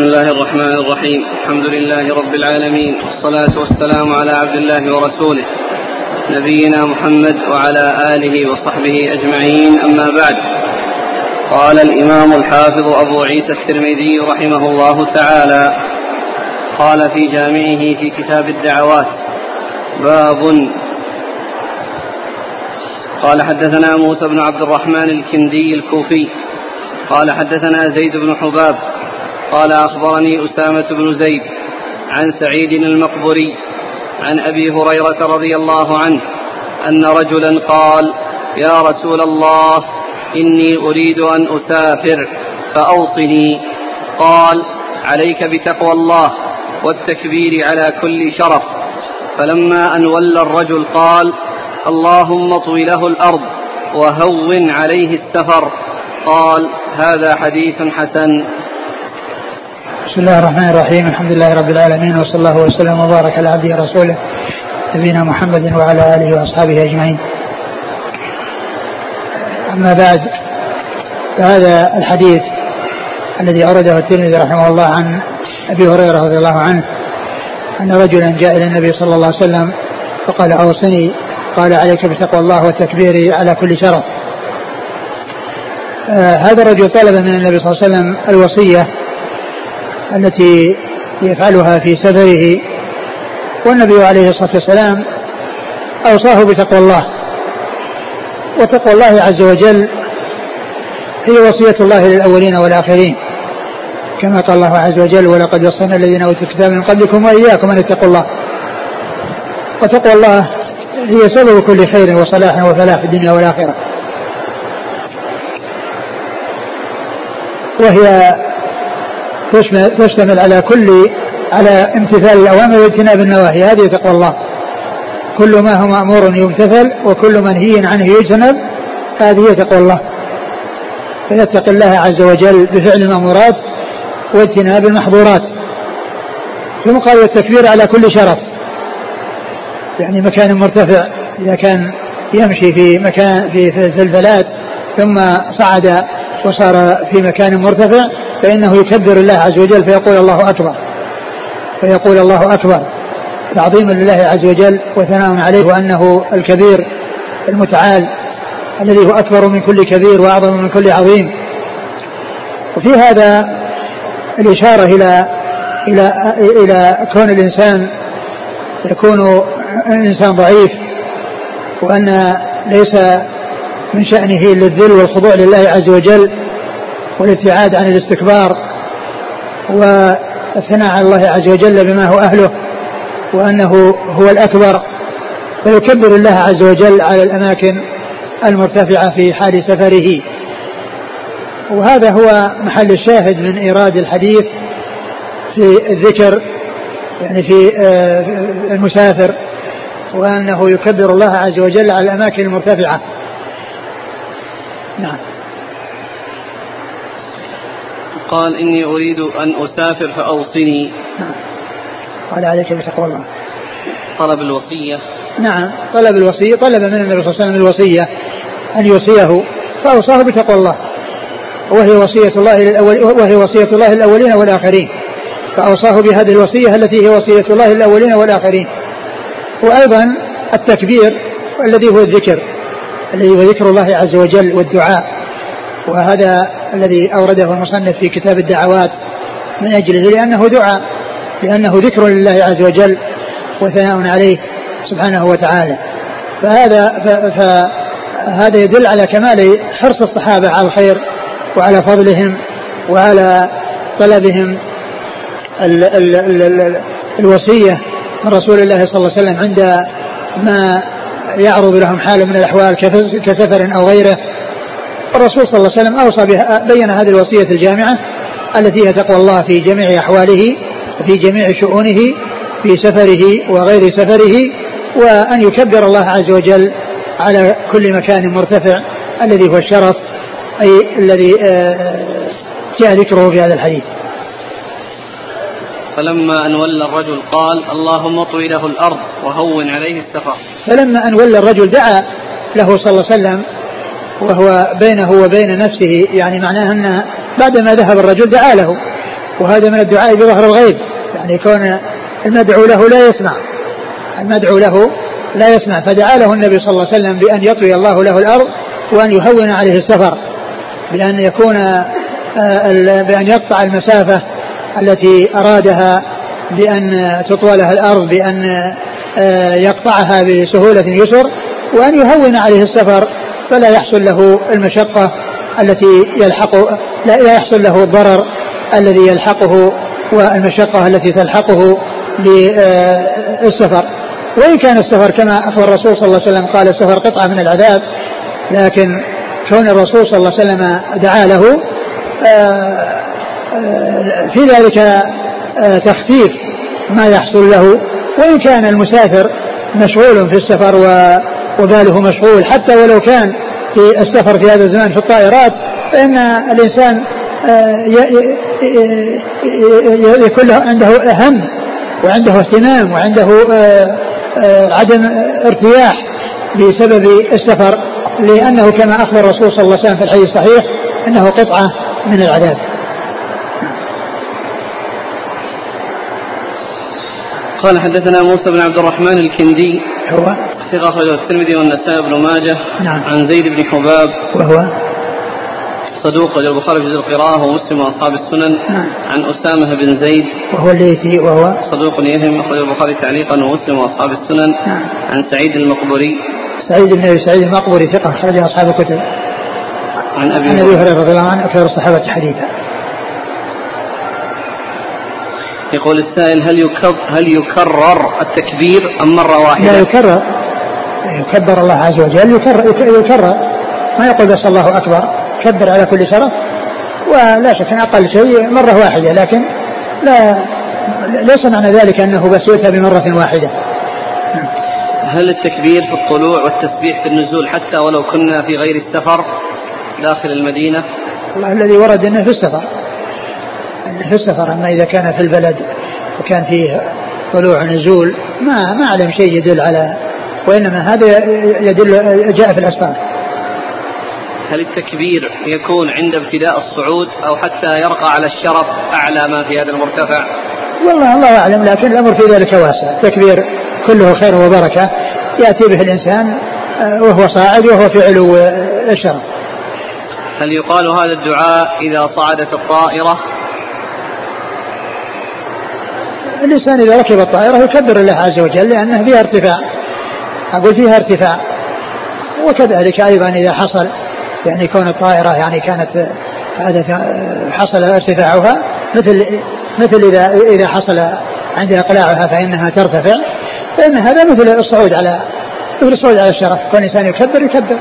بسم الله الرحمن الرحيم. الحمد لله رب العالمين. والصلاة والسلام على عبد الله ورسوله. نبينا محمد وعلى آله وصحبه أجمعين. أما بعد. قال الإمام الحافظ أبو عيسى الترمذي رحمه الله تعالى قال في جامعه في كتاب الدعوات باب. قال حدثنا موسى بن عبد الرحمن الكندي الكوفي. قال حدثنا زيد بن حباب قال أخبرني أسامة بن زيد عن سعيد المقبري عن أبي هريرة رضي الله عنه أن رجلا قال يا رسول الله إني أريد أن أسافر فأوصني. قال عليك بتقوى الله والتكبير على كل شرف. فلما أن ولى الرجل قال اللهم اطوي له الأرض وهون عليه السفر. قال هذا حديث حسن. بسم الله الرحمن الرحيم. الحمد لله رب العالمين وصلى الله وسلم وبارك على عبده ورسوله نبينا محمد وعلى آله وأصحابه أجمعين. أما بعد فهذا الحديث الذي أورده الترمذي رحمه الله عن أبي هريرة رضي الله عنه أن رجلا جاء إلى النبي صلى الله عليه وسلم فقال أوصني. قال عليك بتقوى الله والتكبير على كل شرف. آه هذا الرجل طلب من النبي صلى الله عليه وسلم الوصية التي يفعلها في سفره. والنبي عليه الصلاة والسلام أوصاه بتقوى الله. وتقوى الله عز وجل هي وصية الله للأولين والآخرين. كما قال الله عز وجل ولقد وصينا الذين أوتوا الكتاب من قبلكم وإياكم أن اتقوا الله. وتقوى الله هي سبب كل خير وصلاح وفلاح في الدنيا والآخرة. وهي تشتمل على كل على امتثال الأوامر واجتناب النواهي. هذه تقوى الله. كل ما هو مأمور يمتثل وكل منهي عنه يجتنب هذه تقوى الله. فيتقي الله عز وجل بفعل المأمورات واجتناب المحظورات. ثم قال والتكبير على كل شرف. يعني مكان مرتفع إذا كان يمشي في مكان في في الفلات ثم صعد وصار في مكان مرتفع فإنه يكبر الله عز وجل فيقول الله أكبر. فيقول الله أكبر. تعظيما لله عز وجل وثناء عليه وأنه الكبير المتعال الذي هو أكبر من كل كبير وأعظم من كل عظيم. وفي هذا الإشارة إلى إلى إلى كون الإنسان يكون إنسان ضعيف وأن ليس من شأنه إلا الذل والخضوع لله عز وجل والابتعاد عن الاستكبار والثناء على الله عز وجل بما هو أهله وأنه هو الأكبر فيكبر الله عز وجل على الأماكن المرتفعة في حال سفره. وهذا هو محل الشاهد من إيراد الحديث في الذكر يعني في المسافر وأنه يكبر الله عز وجل على الأماكن المرتفعة. نعم. قال إني أريد أن أسافر فأوصني. نعم قال عليك بتقوى الله طلب الوصية. نعم طلب الوصية طلب من النبي صلى الله عليه وسلم الوصية أن يوصيه فأوصاه بتقوى الله. وهي وصية الله للأول وهي وصية الله للأولين والآخرين. فأوصاه بهذه الوصية التي هي وصية الله للأولين والآخرين. وأيضا التكبير الذي هو الذكر الذي هو ذكر الله عز وجل والدعاء. وهذا الذي أورده المصنف في كتاب الدعوات من أجله لأنه دعاء لأنه ذكر لله عز وجل وثناء عليه سبحانه وتعالى. فهذا فهذا يدل على كمال حرص الصحابة على الخير وعلى فضلهم وعلى طلبهم ال ال ال ال الوصية من رسول الله صلى الله عليه وسلم عند ما يعرض لهم حال من الأحوال كسفر أو غيره. الرسول صلى الله عليه وسلم أوصى بها بين هذه الوصية الجامعة التي هي تقوى الله في جميع أحواله وفي جميع شؤونه في سفره وغير سفره وأن يكبر الله عز وجل على كل مكان مرتفع الذي هو الشرف أي الذي جاء ذكره في هذا الحديث. فلما أن ولى الرجل قال اللهم اطوي له الأرض وهون عليه السفر. فلما أن ولى الرجل دعا له صلى الله عليه وسلم وهو بينه وبين نفسه يعني معناه أن بعدما ذهب الرجل دعا له وهذا من الدعاء بظهر الغيب يعني كون المدعو له لا يسمع المدعو له لا يسمع فدعا له النبي صلى الله عليه وسلم بأن يطوي الله له الأرض وأن يهون عليه السفر بأن يكون آه، بأن يقطع المسافة التي أرادها بأن تطوى لها الأرض بأن آه، يقطعها بسهولة يسر وأن يهون عليه السفر فلا يحصل له المشقة التي يلحق لا يحصل له الضرر الذي يلحقه والمشقة التي تلحقه بالسفر وإن كان السفر كما أخبر الرسول صلى الله عليه وسلم قال السفر قطعة من العذاب لكن كون الرسول صلى الله عليه وسلم دعا له آه، آه، في ذلك آه، تخفيف ما يحصل له. وإن كان المسافر مشغول في السفر وباله مشغول. حتى ولو كان في السفر في هذا الزمان في الطائرات فإن الإنسان يكون له عنده هم وعنده اهتمام وعنده عدم ارتياح بسبب السفر لأنه كما أخبر الرسول صلى الله عليه وسلم في الحديث الصحيح أنه قطعة من العذاب. قال حدثنا موسى بن عبد الرحمن الكندي. هو؟ ثقة أخرجه الترمذي والنسائي بن ماجه نعم. عن زيد بن حباب. وهو؟ صدوق رجل البخاري في القراءة ومسلم وأصحاب السنن. نعم. عن أسامة بن زيد. وهو الليثي وهو؟ صدوق يهم أخرج البخاري تعليقا ومسلم وأصحاب السنن. نعم. عن سعيد المقبري سعيد بن أبي سعيد المقبري ثقة أخرج أصحاب الكتب. عن أبي عن أبي هريرة. رضي الله عنه أكثر الصحابة حديثا. يقول السائل هل يكرر هل يكرر التكبير أم مرة واحدة؟ لا يكرر. يكبر الله عز وجل يكرر, يكرر ما يقول بس الله أكبر كبر على كل شرف. ولا شك أقل شيء مرة واحدة لكن لا ليس معنى ذلك أنه بس يؤتى بمرة واحدة. هل التكبير في الطلوع والتسبيح في النزول حتى ولو كنا في غير السفر داخل المدينة؟ الله الذي ورد أنه في السفر. في السفر. أما إذا كان في البلد وكان فيه طلوع ونزول ما ما أعلم شيء يدل على وإنما هذا يدل جاء في الأسفار هل التكبير يكون عند ابتداء الصعود أو حتى يرقى على الشرف أعلى ما في هذا المرتفع؟ والله الله أعلم لكن الأمر في ذلك واسع. التكبير كله خير وبركة. يأتي به الإنسان آه، وهو صاعد وهو في علو الشرف. هل يقال هذا الدعاء إذا صعدت الطائرة؟ الإنسان إذا ركب الطائرة يكبر الله عز وجل لأنه فيها ارتفاع. أقول فيها ارتفاع. وكذلك أيضا إذا حصل يعني كون الطائرة يعني كانت حصل ارتفاعها مثل مثل إذا إذا حصل عند إقلاعها فإنها ترتفع فإن هذا مثل الصعود على مثل الصعود على الشرف. كون الإنسان يكبر يكبر.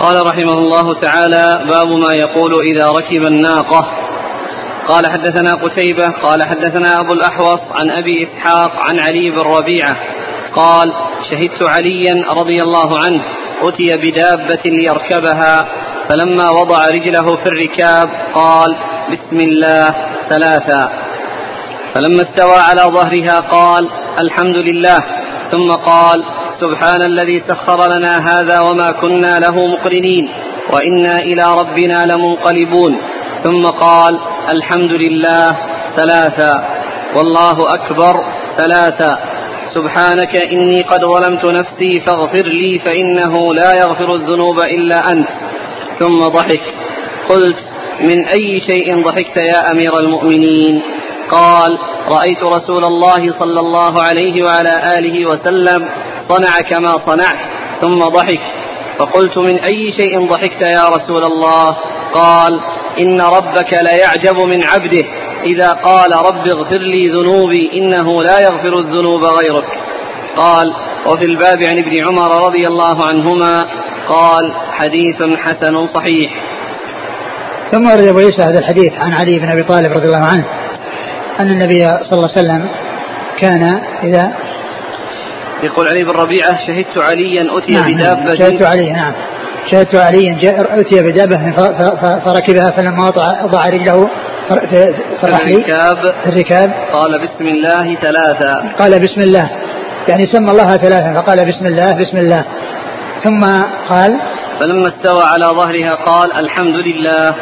قال رحمه الله تعالى باب ما يقول إذا ركب الناقة. قال حدثنا قتيبة قال حدثنا أبو الأحوص عن أبي إسحاق عن علي بن ربيعة قال شهدت عليا رضي الله عنه أتي بدابة ليركبها فلما وضع رجله في الركاب قال بسم الله ثلاثا فلما استوى على ظهرها قال الحمد لله ثم قال سبحان الذي سخر لنا هذا وما كنا له مقرنين وإنا إلى ربنا لمنقلبون ثم قال الحمد لله ثلاثا والله أكبر ثلاثا سبحانك إني قد ظلمت نفسي فاغفر لي فإنه لا يغفر الذنوب إلا أنت. ثم ضحك. قلت من أي شيء ضحكت يا أمير المؤمنين؟ قال رأيت رسول الله صلى الله عليه وعلى آله وسلم صنع كما صنعت. ثم ضحك. فقلت من أي شيء ضحكت يا رسول الله؟ قال إن ربك ليعجب من عبده. إذا قال رب اغفر لي ذنوبي إنه لا يغفر الذنوب غيرك. قال وفي الباب عن ابن عمر رضي الله عنهما قال حديث حسن صحيح. ثم ورد أبو عيسى هذا الحديث عن علي بن أبي طالب رضي الله عنه أن النبي صلى الله عليه وسلم كان إذا يقول علي بن ربيعة شهدت عليا أتي نعم بدابة. شهدت علي نعم. شهدت عليا جاء أتي بدابه فركبها فلما وضع وضع رجله في الركاب. الركاب. قال بسم الله ثلاثا قال بسم الله. يعني سمى الله ثلاثا فقال بسم الله بسم الله. ثم قال فلما استوى على ظهرها قال الحمد لله.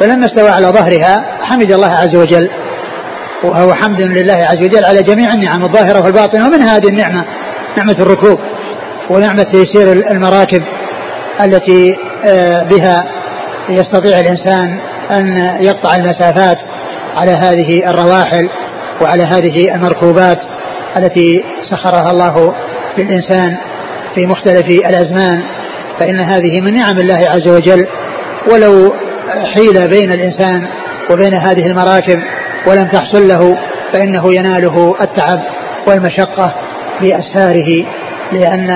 فلما استوى على ظهرها حمد الله عز وجل. وهو حمد لله عز وجل على جميع النعم الظاهرة والباطنة ومن هذه النعمة نعمة الركوب ونعمة تيسير المراكب. التي آه، بها يستطيع الإنسان أن يقطع المسافات على هذه الرواحل وعلى هذه المركوبات التي سخرها الله للإنسان في مختلف الأزمان. فإن هذه من نعم الله عز وجل. ولو حيل بين الإنسان وبين هذه المراكب ولم تحصل له فإنه يناله التعب والمشقة بأسفاره لأن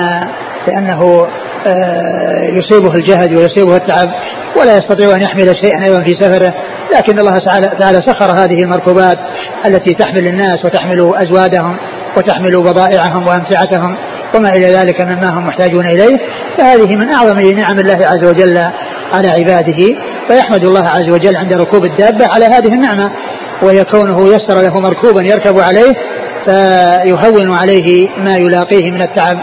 لأنه آه، يصيبه الجهد ويصيبه التعب ولا يستطيع أن يحمل شيئا أيضا في سفره. لكن الله تعالى سخر هذه المركوبات التي تحمل الناس وتحمل أزوادهم وتحمل بضائعهم وأمتعتهم وما إلى ذلك مما هم محتاجون إليه. فهذه من أعظم نعم الله عز وجل على عباده. فيحمد الله عز وجل عند ركوب الدابة على هذه النعمة. وهي كونه يسر له مركوبا يركب عليه فيهون عليه ما يلاقيه من التعب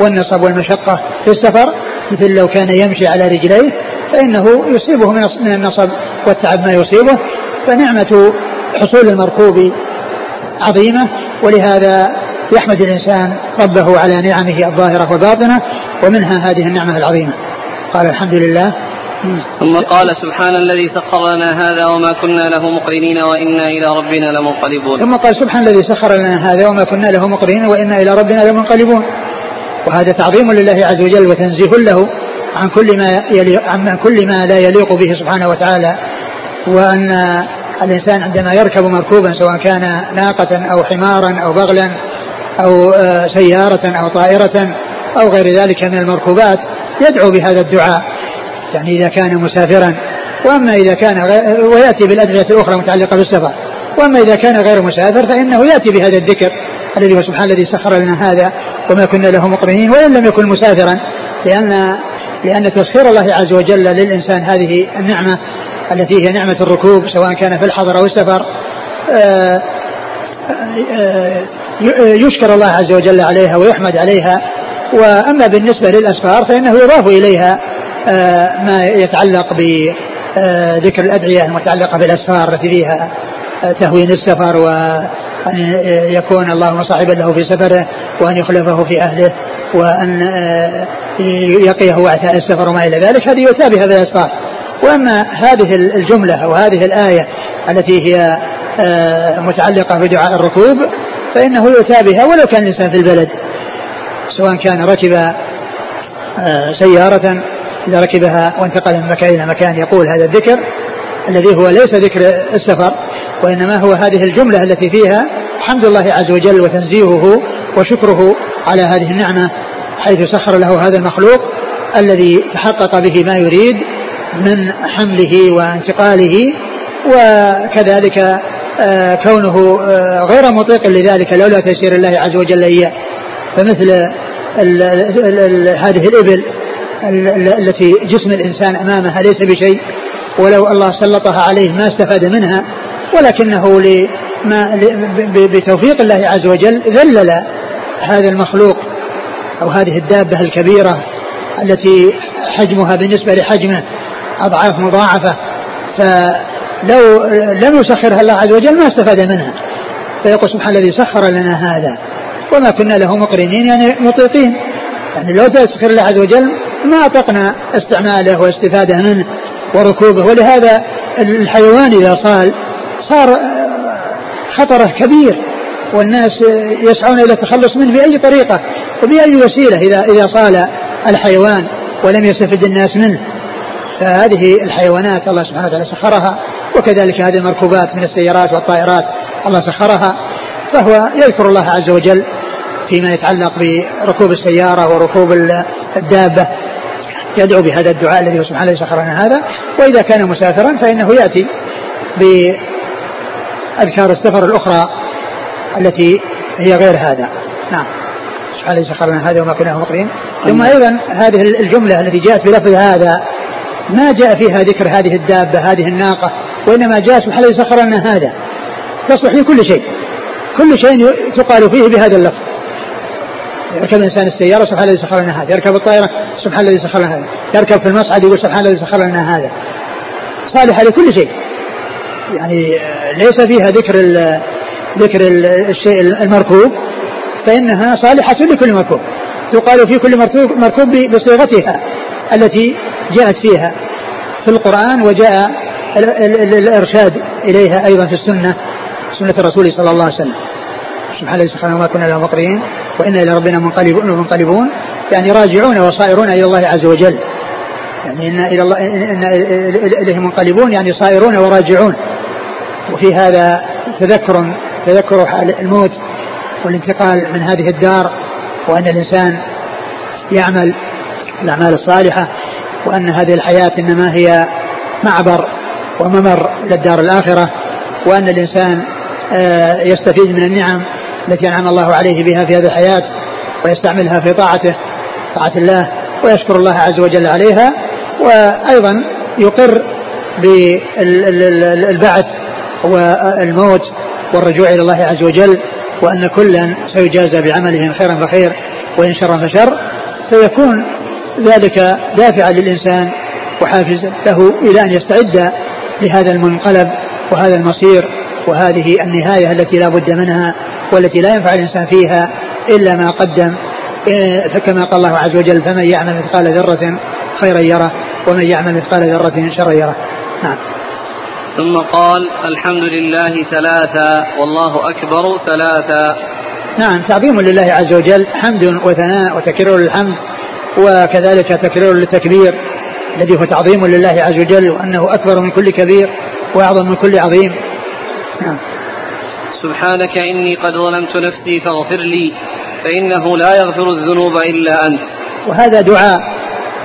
والنصب والمشقة في السفر مثل لو كان يمشي على رجليه فإنه يصيبه من النصب والتعب ما يصيبه. فنعمة حصول المركوب عظيمة ولهذا يحمد الإنسان ربه على نعمه الظاهرة والباطنة ومنها هذه النعمة العظيمة. قال الحمد لله. ثم قال سبحان الذي سخر لنا هذا وما كنا له مقرنين وإنا إلى ربنا لمنقلبون. ثم قال سبحان الذي سخر لنا هذا وما كنا له مقرنين وإنا إلى ربنا لمنقلبون. وهذا تعظيم لله عز وجل وتنزيه له عن كل ما يلي عن كل ما لا يليق به سبحانه وتعالى وأن الإنسان عندما يركب مركوبا سواء كان ناقة أو حمارا أو بغلا أو آه، سيارة أو طائرة أو غير ذلك من المركوبات يدعو بهذا الدعاء. يعني إذا كان مسافرا وأما إذا كان ويأتي بالأدعية الأخرى المتعلقة بالسفر. وأما إذا كان غير مسافر فإنه يأتي بهذا الذكر الذي هو سبحان الذي سخر لنا هذا وما كنا له مقرنين وإن لم يكن مسافرا. لأن لأن تسخير الله عز وجل للإنسان هذه النعمة التي هي نعمة الركوب سواء كان في الحضر أو السفر آه، آه، يشكر الله عز وجل عليها ويحمد عليها. وأما بالنسبة للأسفار فإنه يضاف إليها آه، ما يتعلق بذكر الأدعية المتعلقة بالأسفار التي فيها. تهوين السفر وأن يكون الله صاحبا له في سفره وأن يخلفه في أهله وأن يقيه وعثاء السفر وما إلى ذلك. هذه يتابع بالأسفار وأما هذه الجملة أو هذه الآية التي هي آه، متعلقة بدعاء الركوب فإنه يؤتى بها ولو كان الإنسان في البلد سواء كان ركب آه، سيارة إذا ركبها وانتقل من مكان إلى مكان يقول هذا الذكر الذي هو ليس ذكر السفر وإنما هو هذه الجملة التي فيها حمد الله عز وجل وتنزيهه وشكره على هذه النعمة حيث سخر له هذا المخلوق الذي تحقق به ما يريد من حمله وانتقاله وكذلك آه، كونه آه، غير مطيق لذلك لولا تيسير الله عز وجل إياه فمثل ال ال ال هذه الإبل التي جسم الإنسان أمامها ليس بشيء ولو الله سلطها عليه ما استفاد منها ولكنه لما بتوفيق الله عز وجل ذلل هذا المخلوق أو هذه الدابة الكبيرة التي حجمها بالنسبة لحجمه أضعاف مضاعفة. فلو لم يسخرها الله عز وجل ما استفاد منها. فيقول سبحان الذي سخر لنا هذا. وما كنا له مقرنين يعني مطيقين. يعني لو تسخر الله عز وجل ما أطقنا استعماله واستفادة منه. وركوبه. ولهذا الحيوان إذا صال صار خطره كبير والناس يسعون إلى التخلص منه بأي طريقة وبأي وسيلة إذا إذا صال الحيوان ولم يستفد الناس منه. فهذه الحيوانات الله سبحانه وتعالى سخرها وكذلك هذه المركوبات من السيارات والطائرات الله سخرها. فهو يذكر الله عز وجل فيما يتعلق بركوب السيارة وركوب الدابة. يدعو بهذا الدعاء الذي سبحانه سخر لنا هذا وإذا كان مسافرا فإنه يأتي بأذكار السفر الأخرى التي هي غير هذا. نعم. سبحانه سخر لنا هذا وما كنا مقرين ثم أيضا هذه الجملة التي جاءت بلفظ هذا ما جاء فيها ذكر هذه الدابة هذه الناقة وإنما جاء سبحانه الذي سخر لنا هذا. تصلح في كل شيء. كل شيء تقال فيه بهذا اللفظ. يركب الإنسان السيارة سبحان الذي سخر لنا هذا. يركب الطائرة سبحان الذي سخر لنا هذا. يركب في المصعد يقول سبحان الذي سخر لنا هذا. صالحه لكل شيء. يعني ليس فيها ذكر ال ذكر ال الشيء المركوب. فإنها صالحة لكل مركوب. تقال في كل مركوب بصيغتها التي جاءت فيها في القرآن وجاء الإرشاد إليها أيضا في السنة سنة الرسول صلى الله عليه وسلم. سبحان الذي سبحانه وما كنا له مقرين وإنا إلى ربنا منقلبون منقلبون. يعني راجعون وصائرون إلى الله عز وجل. يعني إن إلى الله إن إليه منقلبون يعني صائرون وراجعون. وفي هذا تذكر تذكر حال الموت والانتقال من هذه الدار وأن الإنسان يعمل الأعمال الصالحة وأن هذه الحياة إنما هي معبر وممر للدار الآخرة وأن الإنسان آه، يستفيد من النعم التي أنعم الله عليه بها في هذه الحياة ويستعملها في طاعته طاعة الله ويشكر الله عز وجل عليها وأيضا يقر بالبعث والموت والرجوع إلى الله عز وجل وأن كلا سيجازى بعمله خيرا فخير وإن شرا فشر فيكون ذلك دافعا للإنسان وحافزا له إلى أن يستعد لهذا المنقلب وهذا المصير. وهذه النهاية التي لا بد منها والتي لا ينفع الإنسان فيها إلا ما قدم إيه، فكما قال الله عز وجل فمن يعمل مثقال ذرة خيرا يره ومن يعمل مثقال ذرة شرا يره. نعم. ثم قال الحمد لله ثلاثا والله أكبر ثلاثا. نعم تعظيم لله عز وجل حمد وثناء وتكرير للحمد وكذلك تكرير للتكبير الذي هو تعظيم لله عز وجل وأنه أكبر من كل كبير وأعظم من كل عظيم. نعم. سبحانك إني قد ظلمت نفسي فاغفر لي فإنه لا يغفر الذنوب إلا أنت. وهذا دعاء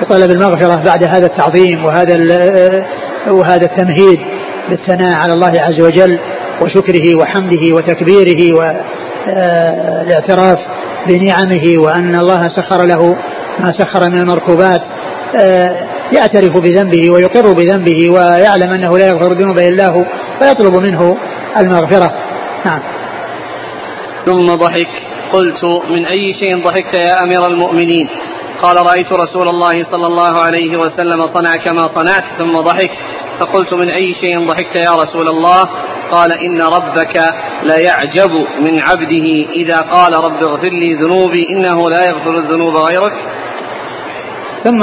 بطلب المغفرة بعد هذا التعظيم وهذا وهذا التمهيد للثناء على الله عز وجل وشكره وحمده وتكبيره والاعتراف بنعمه وأن الله سخر له ما سخر من المركوبات يعترف بذنبه ويقر بذنبه ويعلم أنه لا يغفر الذنوب إلا هو فيطلب منه المغفرة. نعم. ثم ضحك. قلت من أي شيء ضحكت يا أمير المؤمنين؟ قال رأيت رسول الله صلى الله عليه وسلم صنع كما صنعت ثم ضحك. فقلت من أي شيء ضحكت يا رسول الله؟ قال إن ربك لا يعجب من عبده إذا قال رب اغفر لي ذنوبي إنه لا يغفر الذنوب غيرك. ثم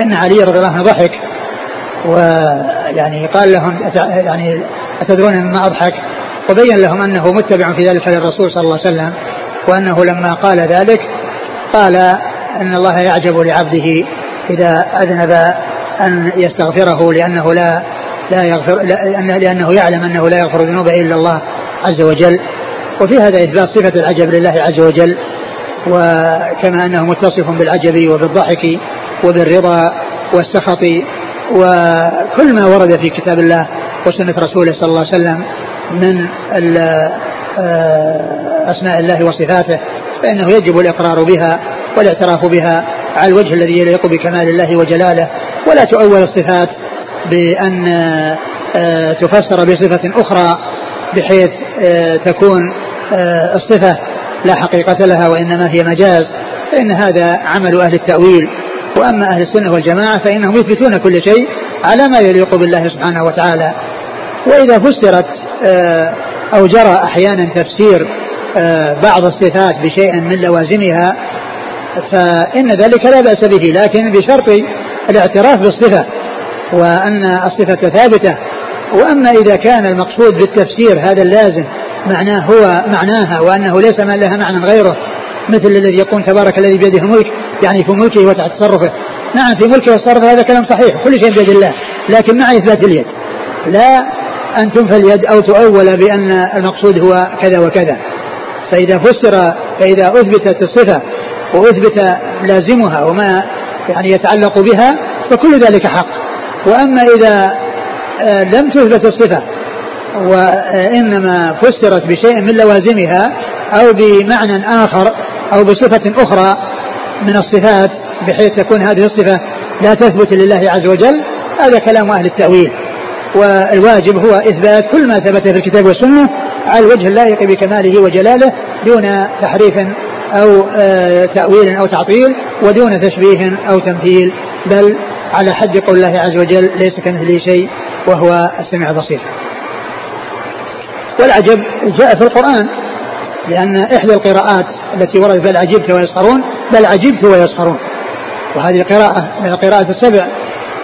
إن علي رضي الله عنه ضحك. ويعني قال لهم يعني أتدرون مما أضحك؟ وبين لهم أنه متبع في ذلك للرسول صلى الله عليه وسلم وأنه لما قال ذلك قال أن الله يعجب لعبده إذا أذنب أن يستغفره لأنه لا لا يغفر لأنه يعلم أنه لا يغفر الذنوب إلا الله عز وجل. وفي هذا إثبات صفة العجب لله عز وجل وكما أنه متصف بالعجب وبالضحك وبالرضا والسخط وكل ما ورد في كتاب الله وسنة رسوله صلى الله عليه وسلم من آه، أسماء الله وصفاته فإنه يجب الإقرار بها والاعتراف بها على الوجه الذي يليق بكمال الله وجلاله. ولا تؤول الصفات بأن آه، تفسر بصفة أخرى بحيث آه، تكون الصفة لا حقيقة لها وإنما هي مجاز. فإن هذا عمل أهل التأويل. وأما أهل السنة والجماعة فإنهم يثبتون كل شيء على ما يليق بالله سبحانه وتعالى. وإذا فسرت آه، أو جرى أحيانا تفسير آه، بعض الصفات بشيء من لوازمها فإن ذلك لا بأس به لكن بشرط الاعتراف بالصفة وأن الصفة ثابتة. وأما إذا كان المقصود بالتفسير هذا اللازم معناه هو معناها وأنه ليس ما لها معنى غيره مثل الذي يقول تبارك الذي بيده الملك يعني في ملكه وتحت تصرفه نعم في ملكه وتصرفه هذا كلام صحيح كل شيء بيد الله لكن مع إثبات اليد. لا أن تنفى اليد أو تؤول بأن المقصود هو كذا وكذا. فإذا فسر فإذا أثبتت الصفة وأثبت لازمها وما يعني يتعلق بها فكل ذلك حق. وأما إذا آه، لم تثبت الصفة وإنما فسرت بشيء من لوازمها أو بمعنى آخر أو بصفة أخرى من الصفات بحيث تكون هذه الصفة لا تثبت لله عز وجل هذا كلام أهل التأويل. والواجب هو إثبات كل ما ثبت في الكتاب والسنة على الوجه اللائق بكماله وجلاله دون تحريف أو آه، تأويل أو تعطيل ودون تشبيه أو تمثيل بل على حد قول الله عز وجل ليس كمثله شيء وهو السميع البصير والعجب جاء في القرآن لأن إحدى القراءات التي وردت بل عجبت ويسخرون بل عجبت ويسخرون. وهذه القراءة من القراءة السبع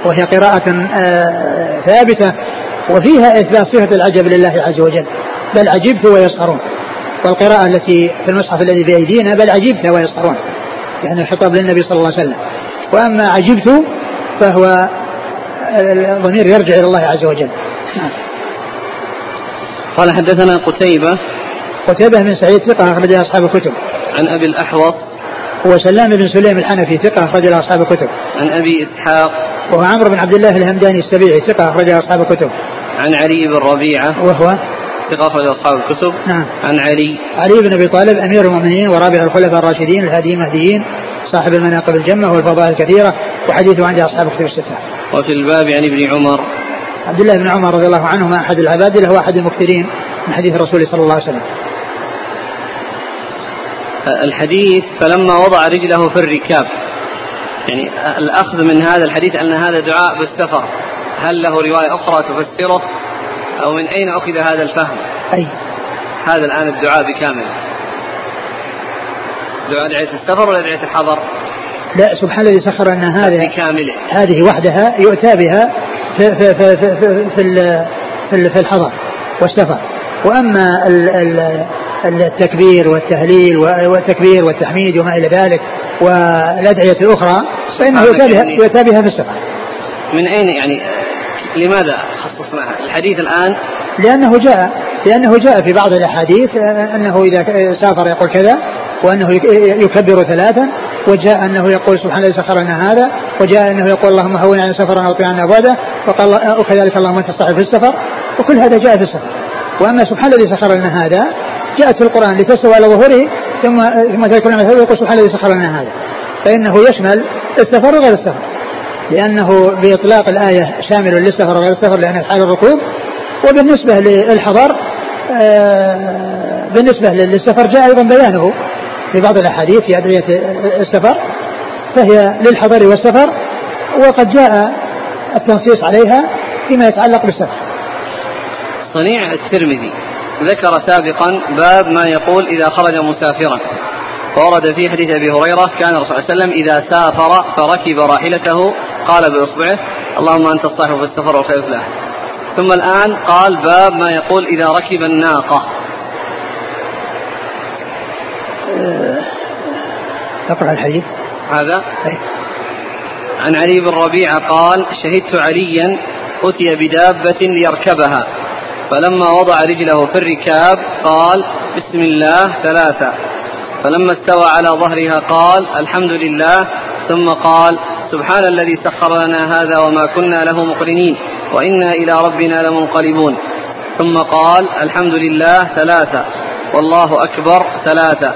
وهي قراءة آه، ثابتة وفيها إثبات صفة العجب لله عز وجل. بل عجبت ويسخرون. والقراءة التي في المصحف الذي بأيدينا بل عجبت ويسخرون. يعني الخطاب للنبي صلى الله عليه وسلم. وأما عجبت فهو الضمير يرجع إلى الله عز وجل. نعم. قال حدثنا قتيبة قتيبة بن سعيد ثقة أخرج أصحاب الكتب. عن أبي الأحوص هو سلام بن سليم الحنفي ثقة أخرج أصحاب الكتب. عن أبي إسحاق. وهو عمرو بن عبد الله الهمداني السبيعي ثقة أخرج أصحاب الكتب. عن علي بن ربيعة. وهو؟ ثقة أخرج أصحاب الكتب. نعم. عن علي. علي بن أبي طالب أمير المؤمنين ورابع الخلفاء الراشدين الهاديين المهديين صاحب المناقب الجمة والفضائل الكثيرة وحديثه عند أصحاب الكتب الستة. وفي الباب عن ابن عمر. عبد الله بن عمر رضي الله عنهما أحد العباد له أحد المكثرين من حديث الرسول صلى الله عليه وسلم. الحديث فلما وضع رجله في الركاب. يعني الأخذ من هذا الحديث أن هذا دعاء بالسفر. هل له رواية أخرى تفسره؟ أو من أين أخذ هذا الفهم؟ أي. هذا الآن الدعاء بكامل. دعاء دعية السفر ولا دعية الحضر؟ لا سبحان الذي سخر أن هذه. بكامله. هذه وحدها يؤتى بها في في في في في, في, في الحضر والسفر. وأما ال ال التكبير والتهليل والتكبير والتحميد وما إلى ذلك والأدعية الأخرى فإنه يؤتى بها, في السفر من أين يعني لماذا خصصناها؟ الحديث الآن؟ لأنه جاء لأنه جاء في بعض الأحاديث أنه إذا سافر يقول كذا وأنه يكبر ثلاثا وجاء أنه يقول سبحان الذي سخر لنا هذا وجاء أنه يقول اللهم هون عن سفرنا وطيع عنا بعده وقال وكذلك اللهم أنت الصاحب في السفر وكل هذا جاء في السفر. وأما سبحان الذي سخر لنا هذا جاءت في القرآن لتستوى على ظهوره ثم ثم تذكر نعمة ويقول سبحان الذي سخر لنا هذا. فإنه يشمل السفر وغير السفر. لأنه بإطلاق الآية شامل للسفر وغير السفر لأنه حال الركوب. وبالنسبة للحضر آه، بالنسبة للسفر جاء أيضا بيانه في بعض الأحاديث في أدعية السفر فهي للحضر والسفر وقد جاء التنصيص عليها فيما يتعلق بالسفر. صنيع الترمذي. ذكر سابقا باب ما يقول إذا خرج مسافرا. فورد في حديث أبي هريرة كان الرسول صلى الله عليه وسلم إذا سافر فركب راحلته قال بإصبعه اللهم أنت الصاحب في السفر والخير له ثم الآن قال باب ما يقول إذا ركب الناقة. أقرأ الحديث. هذا؟ عن علي بن ربيعة قال شهدت عليا أتي بدابة ليركبها. فلما وضع رجله في الركاب قال بسم الله ثلاثة. فلما استوى على ظهرها قال الحمد لله. ثم قال سبحان الذي سخر لنا هذا وما كنا له مقرنين وإنا إلى ربنا لمنقلبون. ثم قال الحمد لله ثلاثة والله أكبر ثلاثة.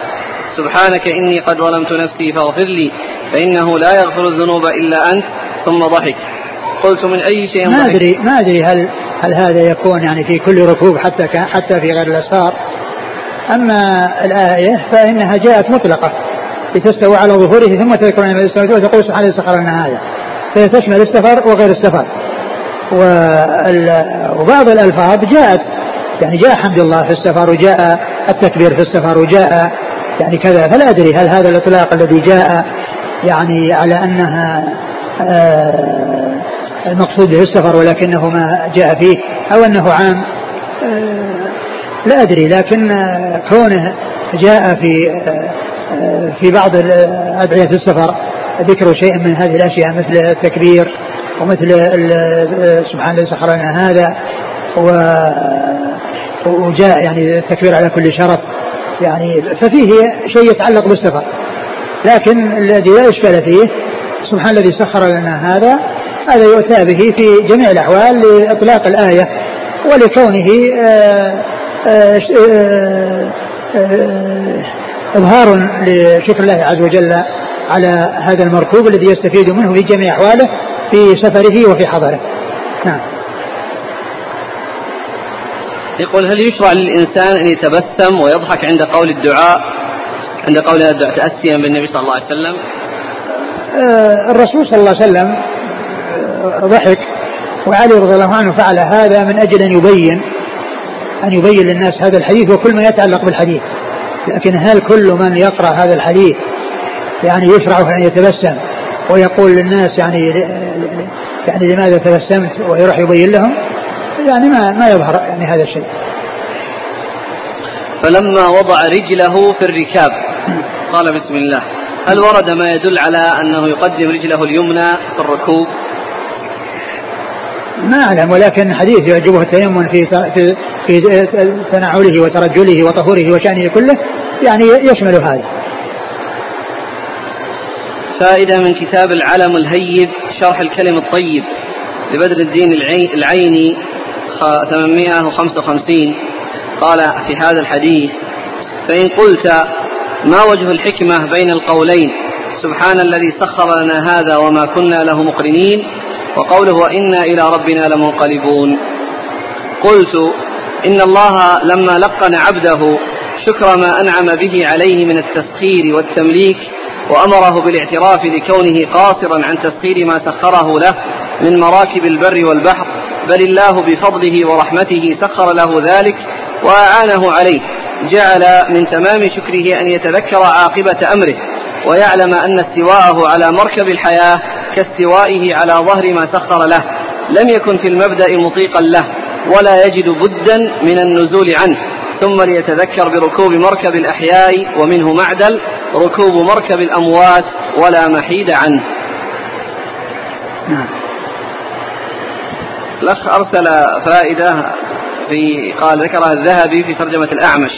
سبحانك إني قد ظلمت نفسي فاغفر لي فإنه لا يغفر الذنوب إلا أنت. ثم ضحك. قلت من أي شيء ما أدري ما أدري هل هل هذا يكون يعني في كل ركوب حتى حتى في غير الأسفار؟ أما الآية فإنها جاءت مطلقة لتستوى على ظهوره ثم تذكر الله عليه وتقول سبحانه سخر لنا هذا. فهي تشمل السفر وغير السفر. وبعض الألفاظ جاءت يعني جاء حمد الله في السفر وجاء التكبير في السفر وجاء يعني كذا. فلا أدري هل هذا الإطلاق الذي جاء يعني على أنها آه المقصود به السفر ولكنه ما جاء فيه أو أنه عام آه لا أدري لكن كونه جاء في آه في بعض أدعية السفر ذكر شيء من هذه الأشياء مثل التكبير ومثل سبحان الذي سخر لنا هذا وجاء يعني التكبير على كل شرف يعني ففيه شيء يتعلق بالسفر لكن الذي لا إشكال فيه سبحان الذي سخر لنا هذا هذا يؤتى به في جميع الأحوال لإطلاق الآية ولكونه آآ آآ آآ إظهار لشكر الله عز وجل على هذا المركوب الذي يستفيد منه في جميع أحواله في سفره وفي حضره. نعم. يقول هل يشرع للإنسان أن يتبسم ويضحك عند قول الدعاء عند قوله ادع تأسيا بالنبي صلى الله عليه وسلم؟ آه، الرسول صلى الله عليه وسلم آه، ضحك وعلي رضي الله عنه فعل هذا من أجل أن يبين أن يبين للناس هذا الحديث وكل ما يتعلق بالحديث. لكن هل كل من يقرأ هذا الحديث يعني يشرع أن يتبسم ويقول للناس يعني يعني لماذا تبسمت ويروح يبين لهم؟ يعني ما ما يظهر يعني هذا الشيء. فلما وضع رجله في الركاب قال بسم الله هل ورد ما يدل على أنه يقدم رجله اليمنى في الركوب؟ ما أعلم ولكن حديث يعجبه التيمم في في في تنعله وترجله وطهوره وشأنه كله يعني يشمل هذا. فائدة من كتاب العلم الهيب شرح الكلم الطيب لبدر الدين العيني 855 قال في هذا الحديث فإن قلت ما وجه الحكمة بين القولين سبحان الذي سخر لنا هذا وما كنا له مقرنين وقوله وإنا إلى ربنا لمنقلبون. قلت إن الله لما لقن عبده شكر ما أنعم به عليه من التسخير والتمليك وأمره بالاعتراف لكونه قاصرا عن تسخير ما سخره له من مراكب البر والبحر بل الله بفضله ورحمته سخر له ذلك وأعانه عليه جعل من تمام شكره أن يتذكر عاقبة أمره. ويعلم أن استواءه على مركب الحياة كاستوائه على ظهر ما سخر له. لم يكن في المبدأ مطيقا له ولا يجد بدا من النزول عنه. ثم ليتذكر بركوب مركب الأحياء ومنه معدل ركوب مركب الأموات ولا محيد عنه. نعم. الأخ أرسل فائدة في قال ذكرها الذهبي في ترجمة الأعمش.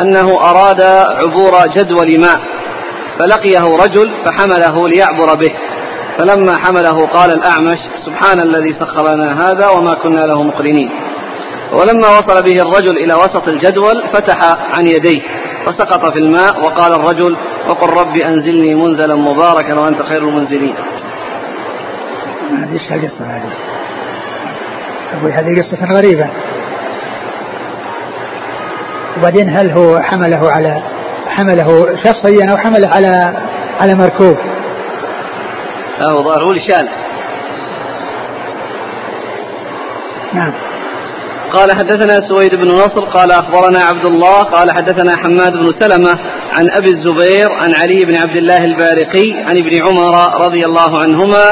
أنه أراد عبور جدول ماء. فلقيه رجل فحمله ليعبر به. فلما حمله قال الأعمش سبحان الذي سخر لنا هذا وما كنا له مقرنين. ولما وصل به الرجل إلى وسط الجدول فتح عن يديه فسقط في الماء وقال الرجل وقل رب أنزلني منزلا مباركا وأنت خير المنزلين. إيش القصة هذه؟ أقول هذه قصة غريبة. وبعدين هل هو حمله على حمله شخصيا أو حمله على على مركوب. هو ظاهر هو شاله. نعم. قال حدثنا سويد بن نصر قال أخبرنا عبد الله قال حدثنا حماد بن سلمة عن أبي الزبير عن علي بن عبد الله البارقي عن ابن عمر رضي الله عنهما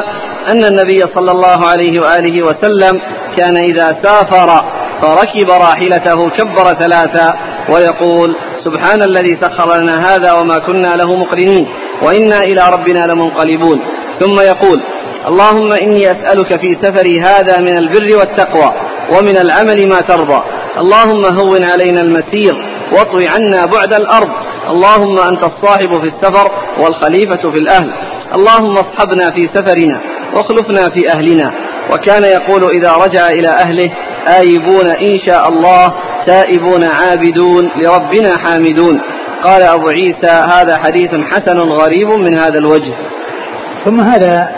أن النبي صلى الله عليه وآله وسلم كان إذا سافر فركب راحلته كبر ثلاثا ويقول سبحان الذي سخر لنا هذا وما كنا له مقرنين وإنا إلى ربنا لمنقلبون. ثم يقول اللهم إني أسألك في سفري هذا من البر والتقوى ومن العمل ما ترضى. اللهم هون علينا المسير واطوي عنا بعد الأرض. اللهم أنت الصاحب في السفر والخليفة في الأهل. اللهم اصحبنا في سفرنا واخلفنا في أهلنا. وكان يقول إذا رجع إلى أهله آيبون إن شاء الله تائبون عابدون لربنا حامدون. قال أبو عيسى هذا حديث حسن غريب من هذا الوجه. ثم هذا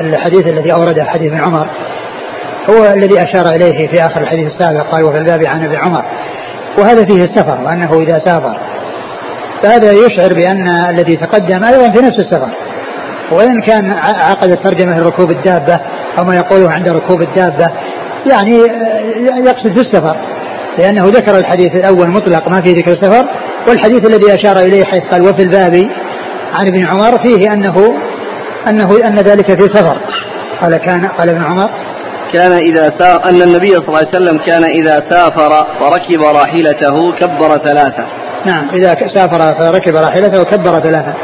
الحديث الذي أورده حديث ابن عمر هو الذي أشار إليه في آخر الحديث السابق قال وفي الباب عن ابن عمر. وهذا فيه السفر وأنه إذا سافر. فهذا يشعر بأن الذي تقدم أيضا في نفس السفر. وإن كان عقد الترجمة لركوب الدابة أو ما يقوله عند ركوب الدابة يعني يقصد في السفر لأنه ذكر الحديث الأول مطلق ما في ذكر السفر والحديث الذي أشار إليه حيث قال وفي الباب عن ابن عمر فيه أنه أنه أن ذلك في سفر. قال كان قال ابن عمر كان إذا سافر أن النبي صلى الله عليه وسلم كان إذا سافر وركب راحلته كبر ثلاثة. نعم إذا سافر فركب راحلته كبر ثلاثة.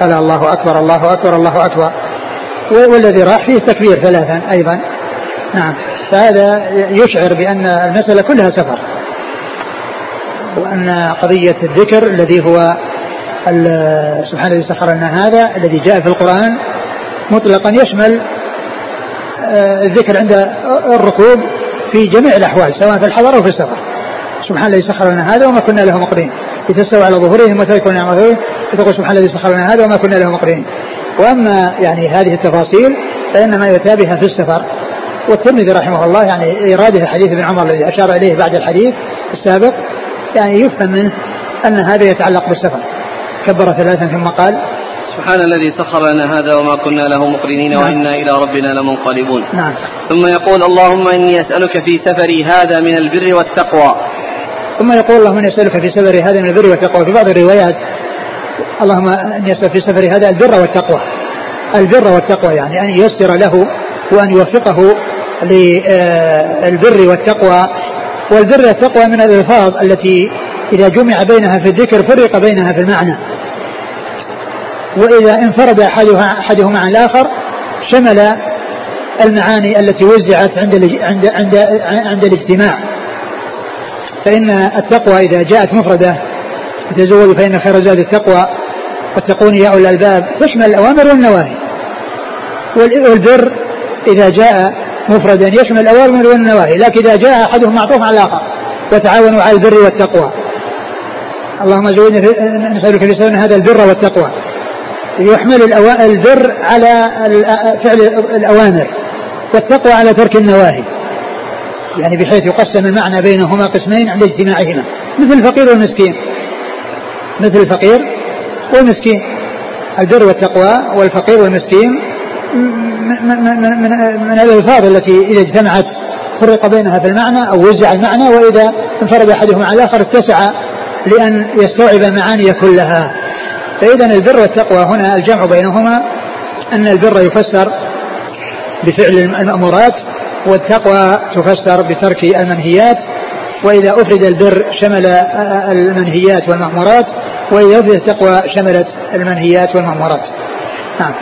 قال الله أكبر الله أكبر الله أكبر. والذي راح فيه تكبير ثلاثا أيضا. نعم. فهذا يشعر بأن المسألة كلها سفر. وأن قضية الذكر الذي هو سبحانه الذي سخر لنا هذا الذي جاء في القرآن مطلقا يشمل آه، الذكر عند الركوب في جميع الأحوال سواء في الحضر أو في السفر. سبحان الذي سخر لنا هذا وما كنا له مقرين لتستوى على ظهورهم وتذكروا نعمته فتقول سبحان الذي سخر لنا هذا وما كنا له مقرين وأما يعني هذه التفاصيل فإنما يؤتى بها في السفر. والترمذي رحمه الله يعني إيراده حديث ابن عمر الذي أشار إليه بعد الحديث السابق يعني يفهم منه أن هذا يتعلق بالسفر. كبر ثلاثا ثم قال سبحان الذي سخر لنا هذا وما كنا له مقرنين نعم. وإنا إلى ربنا لمنقلبون. نعم. ثم يقول اللهم إني أسألك في سفري هذا من البر والتقوى. ثم يقول اللهم إني أسألك في سفري هذا من البر والتقوى. في بعض الروايات اللهم إني أسألك في سفري هذا البر والتقوى. البر والتقوى يعني أن ييسر له وأن يوفقه للبر والتقوى. والبر والتقوى من الألفاظ التي إذا جمع بينها في الذكر فرق بينها في المعنى. وإذا انفرد أحدها أحدهما عن الآخر شمل المعاني التي وزعت عند عند عند عند الاجتماع. فإن التقوى إذا جاءت مفردة تزودوا فإن خير الزاد التقوى واتقون يا أولي الألباب تشمل الأوامر والنواهي. والبر إذا جاء مفردا يشمل الأوامر والنواهي لكن إذا جاء أحدهم معطوف على الآخر وتعاونوا على البر والتقوى. اللهم زودنا نسألك سبيل هذا البر والتقوى. يحمل البر على فعل الأوامر والتقوى على ترك النواهي. يعني بحيث يقسم المعنى بينهما قسمين عند اجتماعهما. مثل الفقير والمسكين. مثل الفقير والمسكين. البر والتقوى والفقير والمسكين. من, من, من, الألفاظ التي إذا اجتمعت فرق بينها في المعنى أو وزع المعنى وإذا انفرد أحدهما على الآخر اتسع لأن يستوعب المعاني كلها. فإذا البر والتقوى هنا الجمع بينهما أن البر يفسر بفعل المأمورات والتقوى تفسر بترك المنهيات وإذا أفرد البر شمل المنهيات والمأمورات وإذا أفرد التقوى شملت المنهيات والمأمورات. نعم.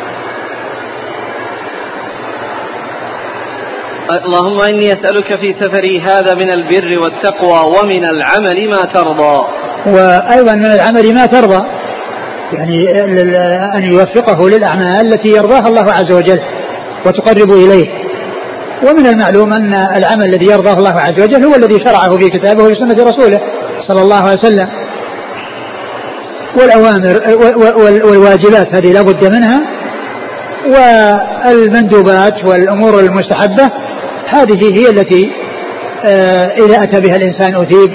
اللهم إني أسألك في سفري هذا من البر والتقوى ومن العمل ما ترضى. وأيضا من العمل ما ترضى يعني أن يوفقه للأعمال التي يرضاها الله عز وجل وتقرب إليه. ومن المعلوم أن العمل الذي يرضاه الله عز وجل هو الذي شرعه في كتابه وفي سنة رسوله صلى الله عليه وسلم. والأوامر والواجبات هذه لا بد منها. والمندوبات والأمور المستحبة هذه هي التي آه، إذا أتى بها الإنسان أثيب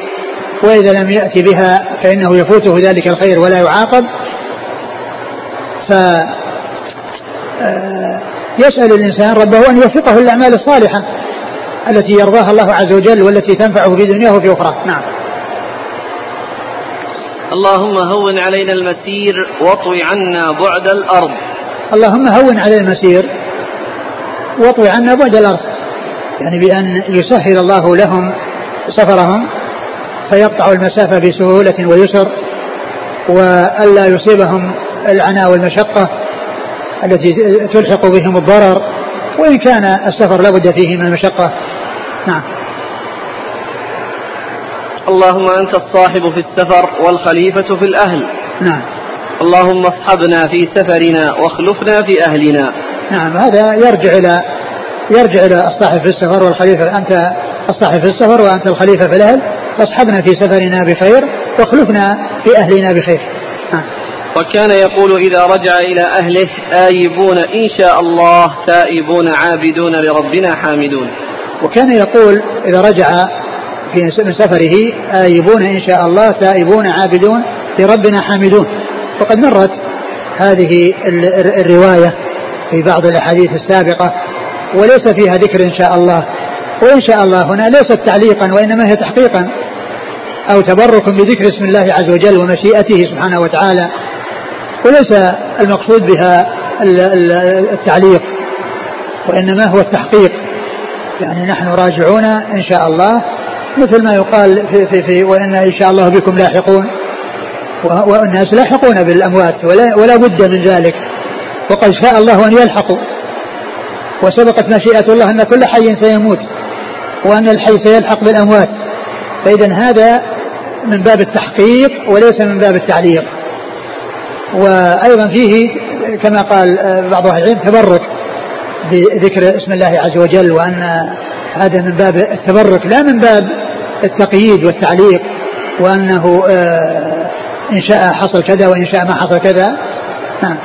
وإذا لم يأتي بها فإنه يفوته ذلك الخير ولا يعاقب. ف آه، يسأل الإنسان ربه أن يوفقه للأعمال الصالحة التي يرضاها الله عز وجل والتي تنفعه في دنياه وفي أخرى. نعم. اللهم هون علينا المسير واطوي عنا بعد الأرض. اللهم هون علينا المسير واطوي عنا بعد الأرض. يعني بأن يسهل الله لهم سفرهم فيقطع المسافة بسهولة ويسر وألا يصيبهم العناء والمشقة. التي تلحق بهم الضرر وإن كان السفر لابد فيه من المشقة. نعم. اللهم أنت الصاحب في السفر والخليفة في الأهل. نعم. اللهم اصحبنا في سفرنا واخلفنا في أهلنا. نعم هذا يرجع إلى يرجع إلى الصاحب في السفر والخليفة. أنت الصاحب في السفر وأنت الخليفة في الأهل. فاصحبنا في سفرنا بخير واخلفنا في أهلنا بخير. نعم. وكان يقول إذا رجع إلى أهله آيبون إن شاء الله تائبون عابدون لربنا حامدون. وكان يقول إذا رجع في من سفره آيبون إن شاء الله تائبون عابدون لربنا حامدون. وقد مرت هذه الرواية في بعض الأحاديث السابقة وليس فيها ذكر إن شاء الله. وإن شاء الله هنا ليست تعليقا وإنما هي تحقيقا أو تبرك بذكر اسم الله عز وجل ومشيئته سبحانه وتعالى. وليس المقصود بها التعليق وإنما هو التحقيق. يعني نحن راجعون إن شاء الله مثل ما يقال في, في, في وإن إن شاء الله بكم لاحقون والناس لاحقون بالأموات ولا, ولا بد من ذلك. وقد شاء الله أن يلحقوا. وسبقت مشيئة الله أن كل حي سيموت وأن الحي سيلحق بالأموات. فإذا هذا من باب التحقيق وليس من باب التعليق. وأيضا فيه كما قال بعض أهل العلم تبرك بذكر اسم الله عز وجل وأن هذا من باب التبرك لا من باب التقييد والتعليق وأنه آه، إن شاء حصل كذا وإن شاء ما حصل كذا. نعم.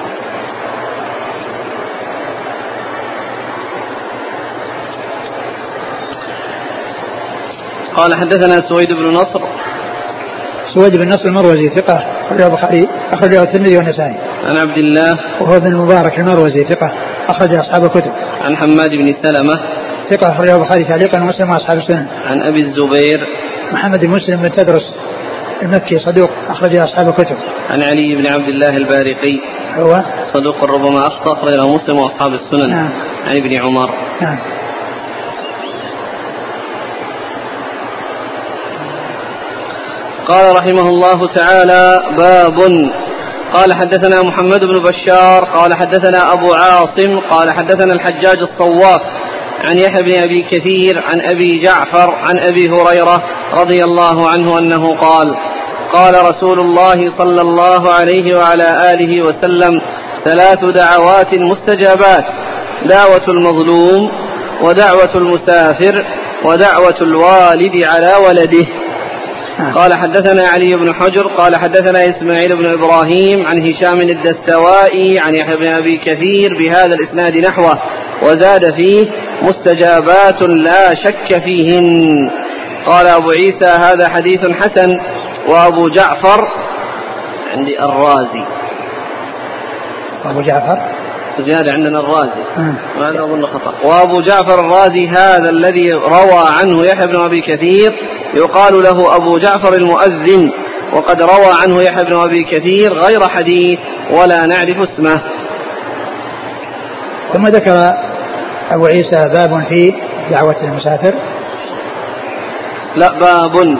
قال حدثنا سويد بن نصر سويد بن نصر المروزي ثقة أخرجه البخاري أخرجه الترمذي والنسائي. عن عبد الله وهو بن المبارك المروزي ثقة أخرج أصحاب الكتب. عن حماد بن سلمة ثقة أخرجه البخاري تعليقا ومسلم وأصحاب السنن. عن أبي الزبير محمد بن مسلم بن تدرس المكي صدوق أخرج أصحاب الكتب. عن علي بن عبد الله البارقي هو صدوق ربما أخطأ أخرجه مسلم وأصحاب السنن نعم. عن ابن عمر نعم. قال رحمه الله تعالى باب. قال حدثنا محمد بن بشار قال حدثنا أبو عاصم قال حدثنا الحجاج الصواف عن يحيى بن أبي كثير عن أبي جعفر عن أبي هريرة رضي الله عنه أنه قال قال رسول الله صلى الله عليه وعلى آله وسلم ثلاث دعوات مستجابات دعوة المظلوم ودعوة المسافر ودعوة الوالد على ولده. قال حدثنا علي بن حجر قال حدثنا إسماعيل بن إبراهيم عن هشام الدستوائي عن يحيى بن أبي كثير بهذا الإسناد نحوه وزاد فيه مستجابات لا شك فيهن. قال أبو عيسى هذا حديث حسن. وأبو جعفر عندي الرازي. أبو جعفر؟ زيادة عندنا الرازي. مم. وهذا أظن خطأ. وأبو جعفر الرازي هذا الذي روى عنه يحيى بن أبي كثير يقال له أبو جعفر المؤذن وقد روى عنه يحيى بن أبي كثير غير حديث ولا نعرف اسمه. ثم ذكر أبو عيسى باب في دعوة المسافر. لا باب.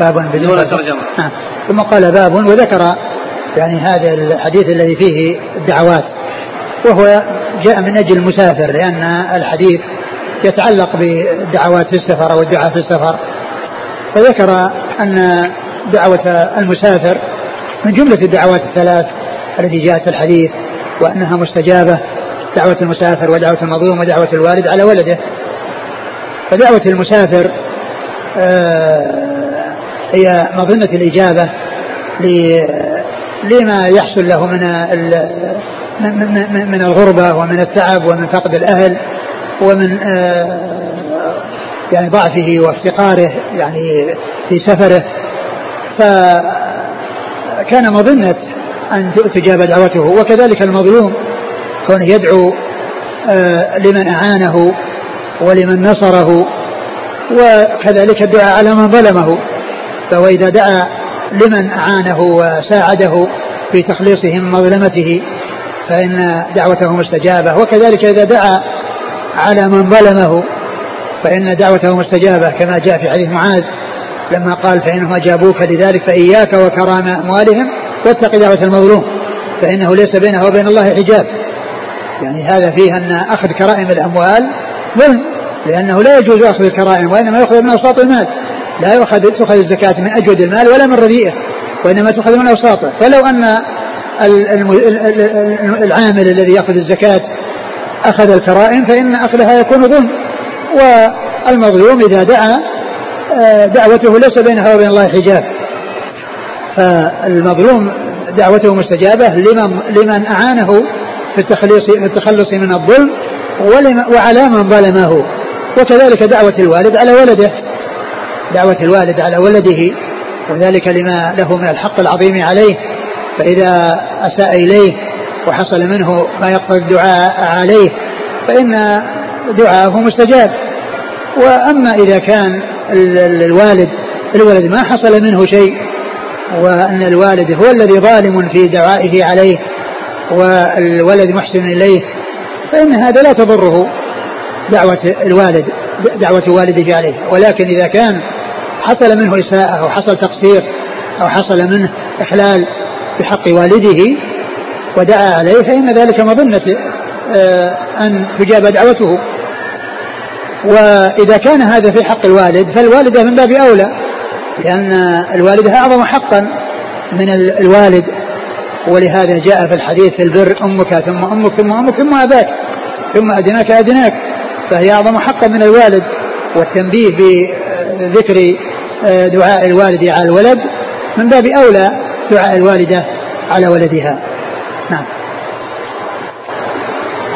باب بدون دون ترجمة. نعم. ثم قال باب وذكر يعني هذا الحديث الذي فيه الدعوات. وهو جاء من أجل المسافر لأن الحديث يتعلق بالدعوات في السفر أو الدعاء في السفر. فذكر أن دعوة المسافر من جملة الدعوات الثلاث التي جاءت في الحديث وأنها مستجابة دعوة المسافر ودعوة المظلوم ودعوة الوالد على ولده. فدعوة المسافر آه، هي مظنة الإجابة ل- لما يحصل له من من الغربة ومن التعب ومن فقد الأهل ومن آه، يعني ضعفه وافتقاره يعني في سفره. فكان مظنة أن تجاب دعوته وكذلك المظلوم كونه يدعو آه، لمن أعانه ولمن نصره وكذلك الدعاء على من ظلمه. فهو إذا دعا لمن أعانه وساعده في تخليصه من مظلمته فإن دعوته مستجابة وكذلك إذا دعا على من ظلمه فإن دعوته مستجابة كما جاء في حديث معاذ لما قال فإنهم أجابوك لذلك فإياك وكرام أموالهم واتق دعوة المظلوم فإنه ليس بينه وبين الله حجاب. يعني هذا فيه أن أخذ كرائم الأموال ظلم لأنه لا يجوز أخذ الكرائم وإنما يؤخذ من أوساط المال. لا يؤخذ تؤخذ الزكاة من أجود المال ولا من رديئه وإنما تؤخذ من أوساطه. فلو أن العامل الذي يأخذ الزكاة أخذ الكرائم فإن أخذها يكون ظلم. والمظلوم إذا دعا آه، دعوته ليس بينها وبين الله حجاب. فالمظلوم دعوته مستجابة لمن, لمن أعانه في التخليص في التخلص من الظلم وعلى من ظلمه. وكذلك دعوة الوالد على ولده. دعوة الوالد على ولده وذلك لما له من الحق العظيم عليه فإذا أساء إليه وحصل منه ما يقتضي الدعاء عليه فإن دعاءه مستجاب. وأما إذا كان ال- ال- الوالد الولد ما حصل منه شيء وأن الوالد هو الذي ظالم في دعائه عليه والولد محسن إليه فإن هذا لا تضره دعوة الوالد دعوة والده عليه. ولكن إذا كان حصل منه إساءة أو حصل تقصير أو حصل منه إخلال بحق والده ودعا عليه فإن ذلك مظنة آه، أن تجاب دعوته. وإذا كان هذا في حق الوالد فالوالدة من باب أولى لأن الوالدة أعظم حقا من ال- الوالد. ولهذا جاء في الحديث في البر أمك ثم أمك ثم أمك ثم أباك ثم أدناك أدناك فهي أعظم حقا من الوالد. والتنبيه بذكر آه، دعاء الوالد على الولد. من باب أولى دعاء الوالدة على ولدها. نعم.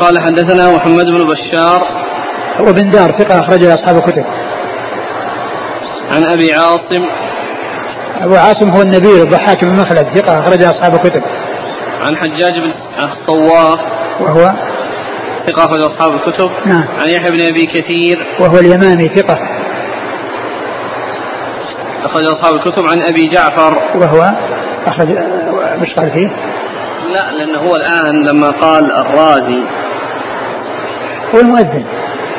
قال حدثنا محمد بن بشار. وبن دار ثقة أخرجه أصحاب الكتب. عن أبي عاصم. أبو عاصم هو النبيل الضحاك بن مخلد ثقة أخرج أصحاب الكتب. عن حجاج بن الصواف. وهو؟ ثقة أخرج أصحاب الكتب. نعم. عن يحيى بن أبي كثير. وهو اليمامي ثقة. أخرج أصحاب الكتب عن أبي جعفر. وهو أخرج مش قال فيه؟ لا لأنه هو الآن لما قال الرازي. هو المؤذن.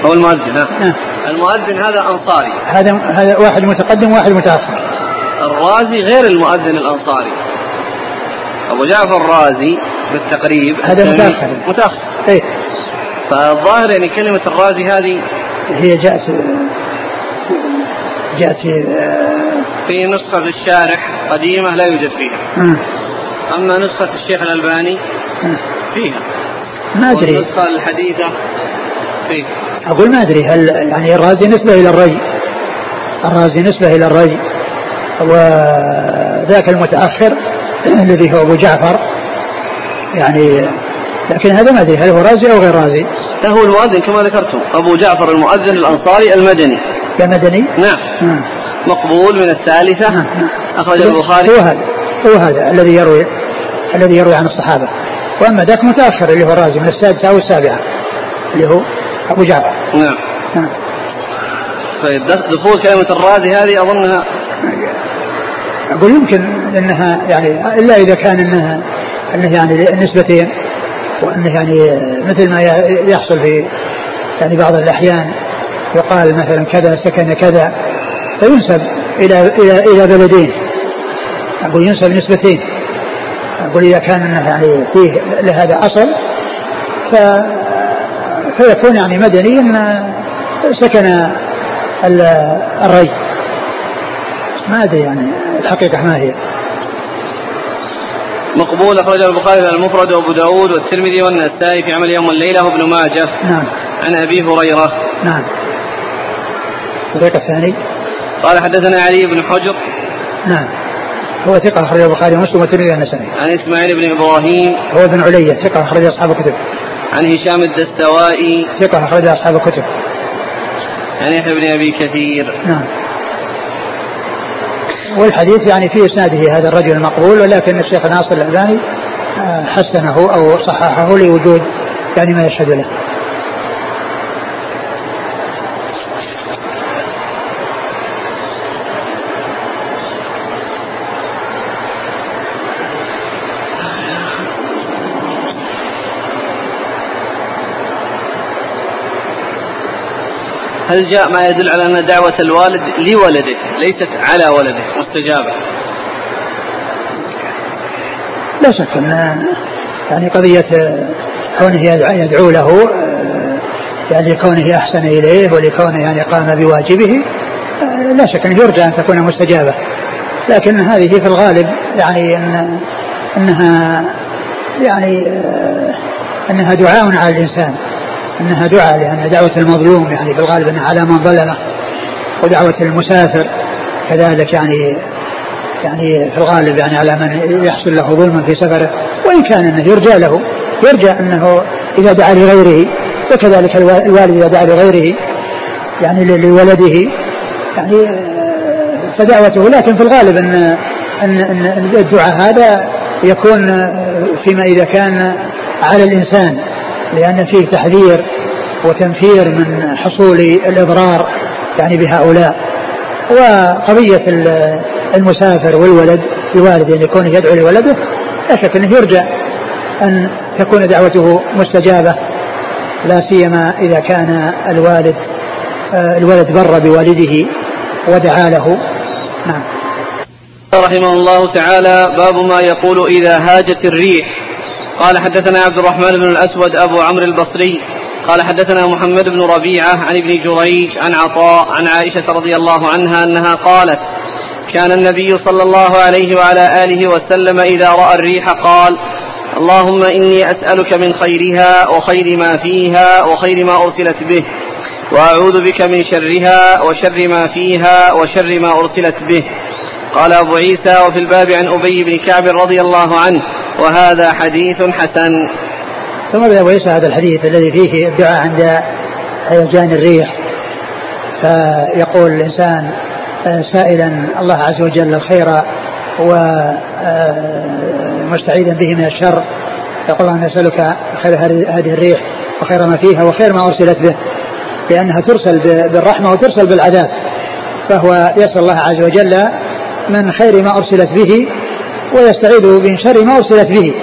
هو المؤذن ها. نعم. المؤذن هذا أنصاري هذا هذا واحد متقدم وواحد متأخر. الرازي غير المؤذن الأنصاري. أبو جعفر الرازي بالتقريب. هذا متأخر. متأخر. إيه. فالظاهر يعني كلمة الرازي هذه هي جاءت جاءت في في نسخة الشارح قديمة لا يوجد فيها. آه. أما نسخة الشيخ الألباني آه. فيها. ما أدري. والنسخة الحديثة فيها. أقول ما أدري هل يعني الرازي نسبة إلى الري؟ الرازي نسبة إلى الري. وذاك المتأخر الذي هو أبو جعفر. يعني لكن هذا ما أدري هل هو رازي أو غير رازي؟ لا هو المؤذن كما ذكرتم أبو جعفر المؤذن الأنصاري المدني. كمدني نعم. نعم مقبول من الثالثة. نعم. أخرج البخاري. هو هذا. هو هذا الذي يروي الذي يروي عن الصحابة. وأما ذاك متأخر اللي هو الرازي من السادسة أو السابعة اللي هو أبو جعفر. نعم. نعم. طيب دخول كلمة الرازي هذه أظنها أقول يمكن أنها يعني إلا إذا كان أنها أنه يعني نسبتين وأنه يعني مثل ما يحصل في يعني بعض الأحيان. يقال مثلا كذا سكن كذا فينسب إلى إلى إلى بلدين. أقول ينسب نسبتين. أقول إذا كان يعني فيه لهذا أصل ف فيكون يعني مدني أن سكن الري. ما أدري يعني الحقيقة ما هي. مقبول أخرجه البخاري المفرد وأبو داود والترمذي والنسائي في عمل يوم الليلة وابن ماجه. نعم. عن أبي هريرة. نعم. الطريق الثاني؟ قال حدثنا علي بن حجر. نعم. هو ثقة أخرج البخاري ومسلم والترمذي والنسائي عن إسماعيل بن إبراهيم. هو ابن علية ثقة أخرج أصحاب الكتب. عن هشام الدستوائي. ثقة أخرج أصحاب الكتب. عن يحيى بن أبي كثير. نعم. والحديث يعني في إسناده هذا الرجل المقبول ولكن الشيخ ناصر الألباني آه، حسنه أو صححه لوجود يعني ما يشهد له. هل جاء ما يدل على أن دعوة الوالد لولده ليست على ولده؟ مستجابة. لا شك أن يعني قضية كونه يدعو له يعني لكونه أحسن إليه ولكونه يعني قام بواجبه لا شك أن يرجى أن تكون مستجابة. لكن هذه في الغالب يعني أن أنها يعني أنها دعاء على الإنسان. أنها دعاء لأن دعوة المظلوم يعني في الغالب أنها على من ظلمه ودعوة المسافر. كذلك يعني يعني في الغالب يعني على من يحصل له ظلما في سفره. وإن كان أنه يرجى له يرجى أنه إذا دعا لغيره وكذلك الوالد إذا دعا لغيره يعني لولده يعني فدعوته. لكن في الغالب أن أن أن الدعاء هذا يكون فيما إذا كان على الإنسان. لأن فيه تحذير وتنفير من حصول الإضرار يعني بهؤلاء. وقضية المسافر والولد بوالده أن يكون يدعو لولده لا شك أنه يرجى أن تكون دعوته مستجابة لا سيما إذا كان الوالد آه، الولد بر بوالده ودعا له. نعم. رحمه الله تعالى باب ما يقول إذا هاجت الريح. قال حدثنا عبد الرحمن بن الأسود أبو عمرو البصري قال حدثنا محمد بن ربيعة عن ابن جريج عن عطاء عن عائشة رضي الله عنها أنها قالت كان النبي صلى الله عليه وعلى آله وسلم إذا رأى الريح قال اللهم إني أسألك من خيرها وخير ما فيها وخير ما أرسلت به وأعوذ بك من شرها وشر ما فيها وشر ما أرسلت به. قال أبو عيسى وفي الباب عن أبي بن كعب رضي الله عنه وهذا حديث حسن. ثم أبو عيسى هذا الحديث الذي فيه الدعاء عند هيجان الريح. فيقول الإنسان آه، سائلا الله عز وجل الخير ومستعيدا به من الشر. يقول الله نسألك خير هذه الريح وخير ما فيها وخير ما أرسلت به لأنها ترسل بالرحمة وترسل بالعذاب. فهو يسأل الله عز وجل من خير ما أرسلت به ويستعيذ من شر ما أرسلت به.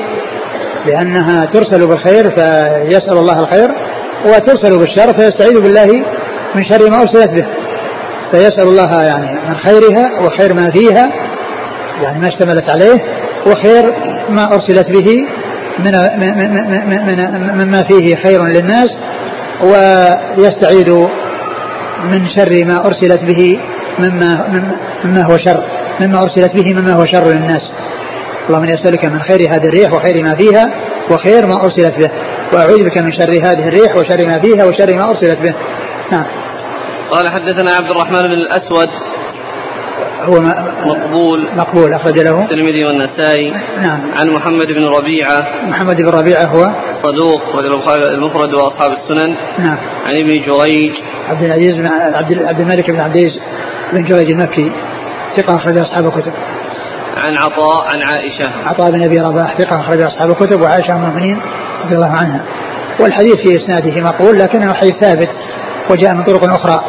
لأنها ترسل بالخير فيسأل الله الخير وترسل بالشر فيستعيذ بالله من شر ما أرسلت به. فيسأل الله يعني من خيرها وخير ما فيها يعني ما اشتملت عليه وخير ما أرسلت به من من مما فيه خير للناس ويستعيذ من شر ما أرسلت به مما مما هو شر مما أرسلت به مما هو شر للناس. اللهم إني أسألك من خير هذه الريح وخير ما فيها وخير ما أرسلت به. وأعوذ بك من شر هذه الريح وشر ما فيها وشر ما أرسلت به. نعم. قال حدثنا عبد الرحمن بن الأسود. هو مقبول. مقبول أخرج له. الترمذي والنسائي. نعم. عن محمد بن ربيعة. محمد بن ربيعة هو؟ صدوق المفرد وأصحاب السنن. نعم. عن ابن جريج. عبد العزيز عبد الملك بن عبد العزيز بن جريج المكي. ثقة أخرج أصحاب الكتب. عن عطاء عن عائشة. عطاء بن أبي رباح ثقة أخرج أصحاب الكتب وعائشة أم المؤمنين رضي الله عنها. والحديث في إسناده مقبول لكنه حديث ثابت وجاء من طرق أخرى.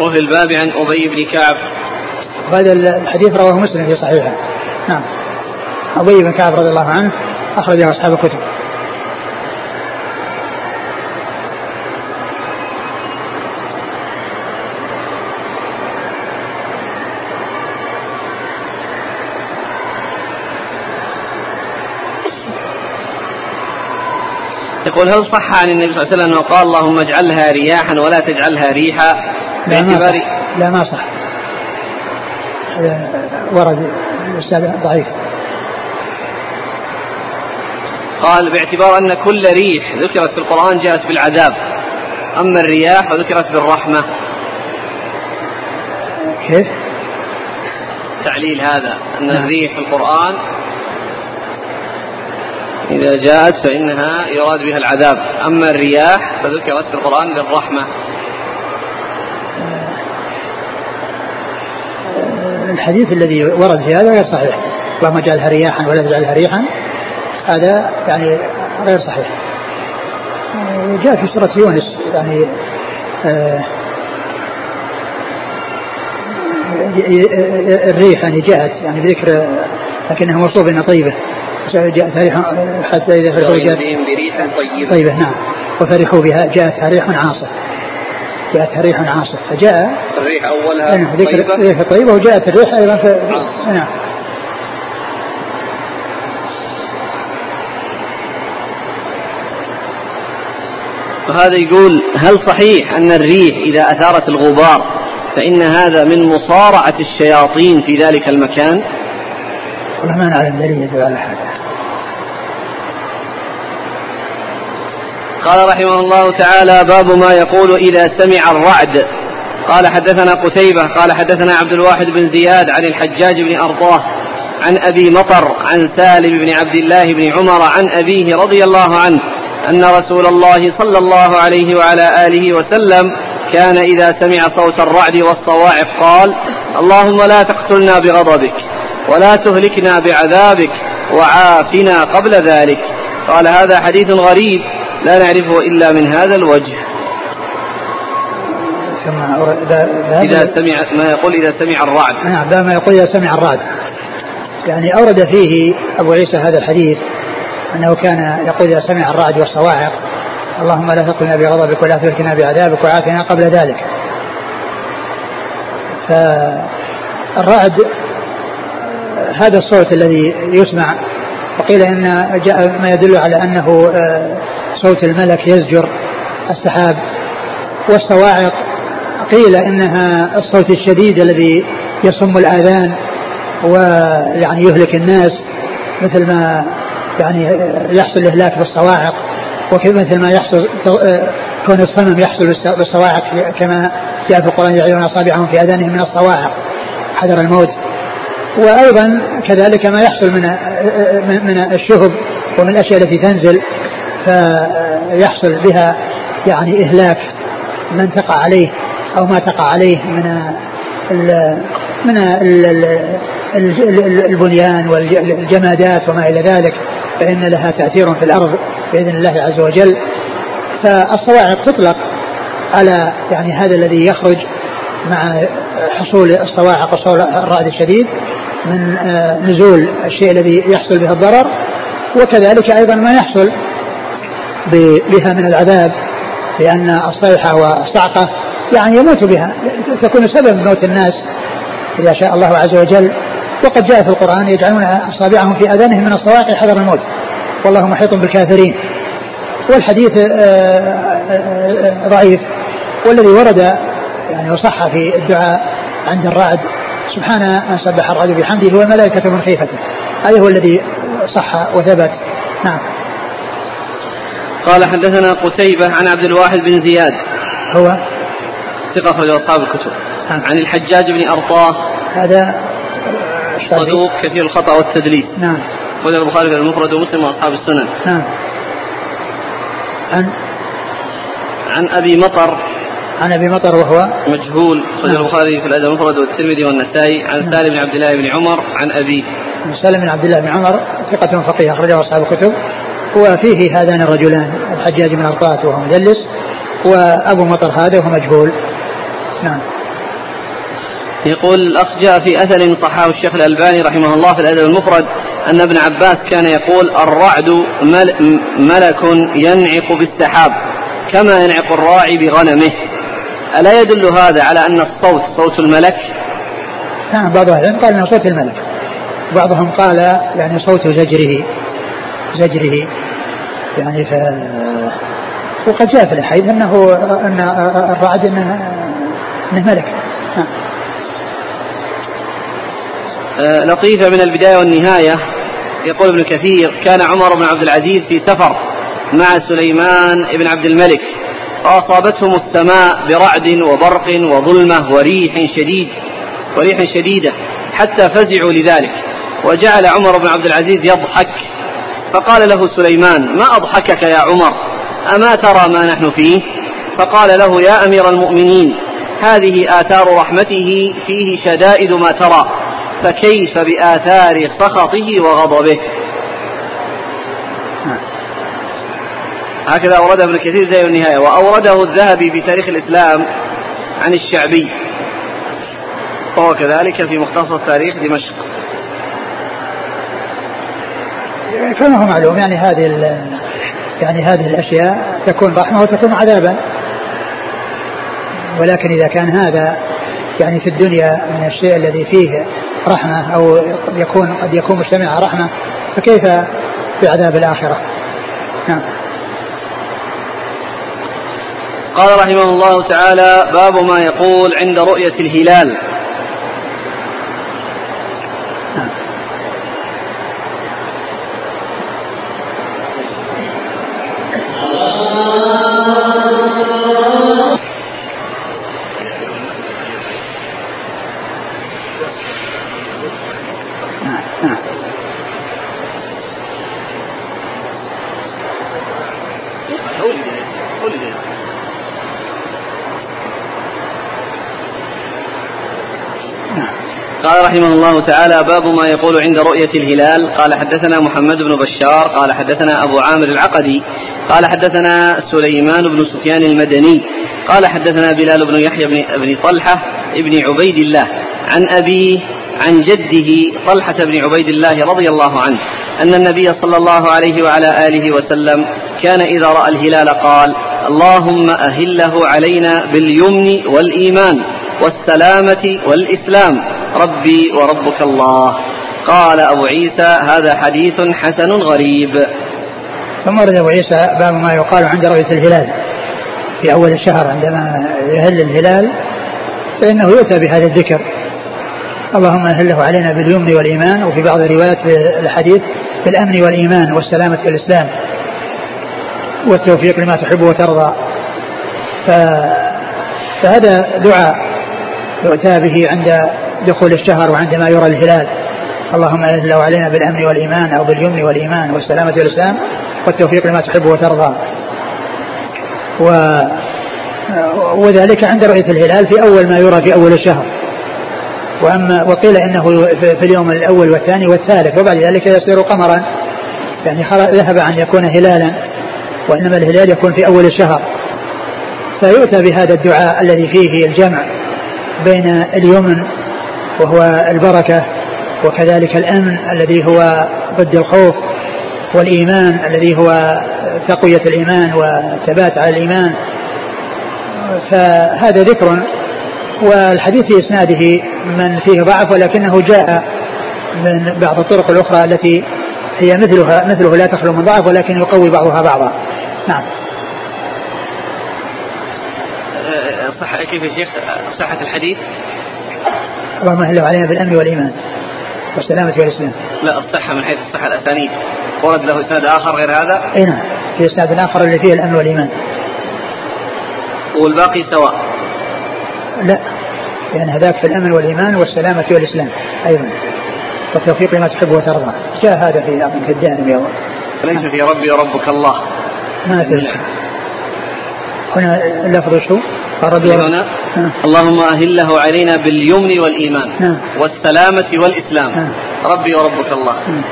وفي الباب عن أبي بن كعب. وهذا الحديث رواه مسلم في صحيحه. نعم. أبي بن كعب رضي الله عنه أخرجه أصحاب الكتب. يقول هل صح عن النبي صلى الله عليه وسلم انه قال اللهم اجعلها رياحا ولا تجعلها ريحا لا ما صح لا ما صح ورد الأستاذ ضعيف قال باعتبار أن كل ريح ذكرت في القرآن جاءت بالعذاب أما الرياح وذكرت بالرحمة كيف؟ تعليل هذا أن نعم. الريح في القرآن إذا جاءت فإنها يراد بها العذاب. أما الرياح فذكرت في القرآن للرحمة. الحديث الذي ورد في هذا غير صحيح. اللهم اجعلها رياحا ولا تجعلها ريحا. هذا يعني غير صحيح. جاء في سورة يونس يعني آه، الريح يعني جاءت يعني بذكر لكنها موصوف انها طيبه جاءت ريح حتى إذا فرحوا جاءت بريح طيبة. طيبة نعم. وفرحوا بها جاءتها ريح عاصف. جاءتها ريح عاصف. فجاء الريح أولها نعم ذكر الريح الطيبه وجاءت الريح أيضا في نعم. وهذا يقول هل صحيح أن الريح إذا أثارت الغبار فإن هذا من مصارعة الشياطين في ذلك المكان؟ والله ما نعلم دليل يدل على هذا. قال رحمه الله تعالى باب ما يقول إذا سمع الرعد. قال حدثنا قتيبة قال حدثنا عبد الواحد بن زياد عن الحجاج بن أرطاه عن أبي مطر عن سالم بن عبد الله بن عمر عن أبيه رضي الله عنه أن رسول الله صلى الله عليه وعلى آله وسلم كان إذا سمع صوت الرعد والصواعق قال اللهم لا تقتلنا بغضبك. ولا تهلكنا بعذابك وعافنا قبل ذلك. قال هذا حديث غريب لا نعرفه إلا من هذا الوجه. إذا سمع ما يقول إذا سمع الرعد. نعم ما يقول إذا سمع الرعد. يعني أورد فيه أبو عيسى هذا الحديث أنه كان يقول إذا سمع الرعد والصواعق اللهم لا تقلنا بغضبك ولا تهلكنا بعذابك وعافنا قبل ذلك. فالرعد هذا الصوت الذي يسمع وقيل إن جاء ما يدل على أنه آه، صوت الملك يزجر السحاب والصواعق. قيل إنها الصوت الشديد الذي يصم الآذان ويعني يهلك الناس مثل ما يعني يحصل الإهلاك بالصواعق. ومثل ما يحصل آه، كون الصنم يحصل بالصواعق كما جاء في القرآن يعيون أصابعهم في آذانهم من الصواعق حذر الموت. وأيضا كذلك ما يحصل من من الشهب ومن الأشياء التي تنزل فيحصل بها يعني إهلاك من تقع عليه أو ما تقع عليه من من ال البنيان والجمادات وما إلى ذلك فإن لها تأثير في الأرض بإذن الله عز وجل. فالصواعق تطلق على يعني هذا الذي يخرج مع حصول الصواعق وحصول الرعد الشديد من آه، نزول الشيء الذي يحصل به الضرر وكذلك أيضا ما يحصل بها من العذاب لأن الصيحة والصعقة يعني يموت بها تكون سبب موت الناس إذا شاء الله عز وجل. وقد جاء في القرآن يجعلون أصابعهم في أذانهم من الصواعق حذر الموت. والله محيط بالكافرين. والحديث آه، آه، ضعيف. والذي ورد يعني وصح في الدعاء عند الرعد. سبحان من سبح الرعد بحمده والملائكة من خيفته. هذا هو الذي صح وثبت. نعم. قال حدثنا قتيبة عن عبد الواحد بن زياد. هو؟ ثقة أخرج أصحاب الكتب. نعم. عن الحجاج بن أرطاه. هذا صدوق كثير الخطأ والتدليس. نعم. أخرج البخاري في المفرد ومسلم وأصحاب السنن. نعم. عن؟ عن أبي مطر عن أبي مطر وهو مجهول أخرج نعم. البخاري في الأدب المفرد والترمذي والنسائي عن. سالم بن عبد الله بن عمر عن ابيه. سالم بن عبد الله بن عمر ثقة فقيه أخرجه أصحاب الكتب وفيه هذان الرجلان الحجاج بن أرطاة وهو مدلس وأبو مطر هذا وهو مجهول نعم يقول الأخ جاء في أثر صححه الشيخ الألباني رحمه الله في الأدب المفرد أن ابن عباس كان يقول الرعد ملك ينعق بالسحاب كما ينعق الراعي بغنمه ألا يدل هذا على أن الصوت صوت الملك؟ نعم بعض أهل قال أنه صوت الملك. بعضهم قال يعني صوت زجره زجره. يعني ف وقد جاء في الحديث انه ان الرعد انه انه ملك. نعم. آه، لطيفة من البداية والنهاية. يقول ابن كثير كان عمر بن عبد العزيز في سفر مع سليمان بن عبد الملك. فأصابتهم السماء برعد وبرق وظلمة وريح شديد وريح شديدة حتى فزعوا لذلك. وجعل عمر بن عبد العزيز يضحك. فقال له سليمان ما أضحكك يا عمر؟ أما ترى ما نحن فيه؟ فقال له يا أمير المؤمنين هذه آثار رحمته فيه شدائد ما ترى فكيف بآثار سخطه وغضبه؟ هكذا أورده ابن كثير زي النهاية وأورده الذهبي في تاريخ الإسلام عن الشعبي. وهو كذلك في مختصر تاريخ دمشق. كما هو معلوم يعني هذه يعني هذه الأشياء تكون رحمة وتكون عذابا. ولكن إذا كان هذا يعني في الدنيا من الشيء الذي فيه رحمة أو يكون قد يكون مجتمع رحمة فكيف في عذاب الآخرة؟ نعم. قال رحمه الله تعالى باب ما يقول عند رؤية الهلال. قال رحمه الله تعالى باب ما يقول عند رؤية الهلال. قال حدثنا محمد بن بشار. قال حدثنا أبو عامر العقدي. قال حدثنا سليمان بن سفيان المدني. قال حدثنا بلال بن يحيى بن, بن طلحة بن عبيد الله. عن أبيه عن جده طلحة بن عبيد الله رضي الله عنه أن النبي صلى الله عليه وعلى آله وسلم كان إذا رأى الهلال قال اللهم أهله علينا باليمن والإيمان والسلامة والإسلام ربي وربك الله. قال أبو عيسى هذا حديث حسن غريب. ثم ورد أبو عيسى باب ما يقال عند رؤية الهلال. في أول الشهر عندما يهل الهلال فإنه يؤتى بهذا الذكر. اللهم أهله علينا باليمن والإيمان وفي بعض الروايات في الحديث بالأمن والإيمان والسلامة والإسلام. والتوفيق لما تحب وترضى. فهذا دعاء يؤتى به عند دخول الشهر وعندما يرى الهلال. اللهم اهله علينا بالأمن والإيمان أو باليمن والإيمان والسلامة والإسلام والتوفيق لما تحب وترضى و وذلك عند رؤية الهلال في أول ما يرى في أول الشهر. وأما وقيل إنه في اليوم الأول والثاني والثالث وبعد ذلك يصير قمرا. يعني ذهب عن يكون هلالا وإنما الهلال يكون في أول الشهر. فيؤتى بهذا الدعاء الذي فيه الجمع بين اليمن وهو البركة وكذلك الأمن الذي هو ضد الخوف والإيمان الذي هو تقوية الإيمان والثبات على الإيمان. فهذا ذكر والحديث في إسناده من فيه ضعف ولكنه جاء من بعض الطرق الأخرى التي هي مثلها مثله لا تخلو من ضعف ولكن يقوي بعضها بعضا. نعم. صح كيف يا شيخ؟ صحة الحديث؟ اللهم اهله علينا بالامن والإيمان. والسلامة والاسلام لا الصحة من حيث الصحة الأسانيد. ورد له إسناد آخر غير هذا؟ اي نعم. في إسناد آخر اللي فيه الأمن والإيمان. والباقي سواء؟ لا. لأن هذاك في الأمن والإيمان والسلامة والاسلام أيضا. والتوفيق لما تحب وترضى جاء هذا في اظن في الدارمي ليس في ربي وربك الله. ما هنا اللفظ شو؟ رضي هنا اللهم أهله علينا باليمن والإيمان نعم. والسلامة والإسلام نعم. ربي وربك الله نعم.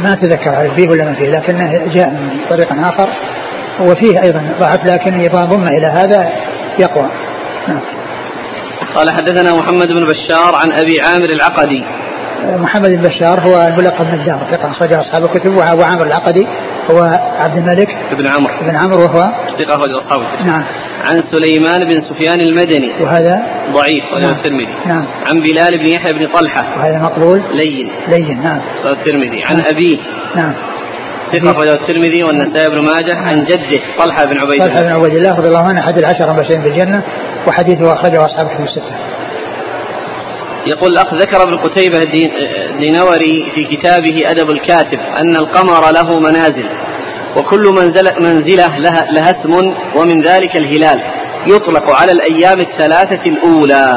ما أتذكر هل فيه ولا ما فيه لكنه جاء من طريق آخر وفيه أيضا ضعف لكن إذا ضم إلى هذا يقوى نعم. قال حدثنا محمد بن بشار عن أبي عامر العقدي محمد بن بشار هو الملقب الدار ثقة أخرجه أصحاب الكتب عامر العقدي هو عبد الملك بن عمرو. بن عمرو وهو ثقة أخرج أصحاب نعم. عن سليمان بن سفيان المدني. وهذا ضعيف وله نعم. الترمذي. نعم. عن بلال بن يحيى بن طلحة. وهذا مقبول. لين. لين نعم. الترمذي. عن نعم. أبيه. نعم. ثقة أخرجه الترمذي. والنسائي بن ماجه. عن جده طلحة بن عبيد الله طلحة بن عبيد الله رضي الله عنه أحد العشرة المبشرين بالجنة وحديثه أخرجه أصحاب الكتب الستة. يقول الأخ ذكر ابن قتيبة الدينوري في كتابه أدب الكاتب أن القمر له منازل وكل منزلة, منزلة لها, لها اسم ومن ذلك الهلال يطلق على الأيام الثلاثة الأولى.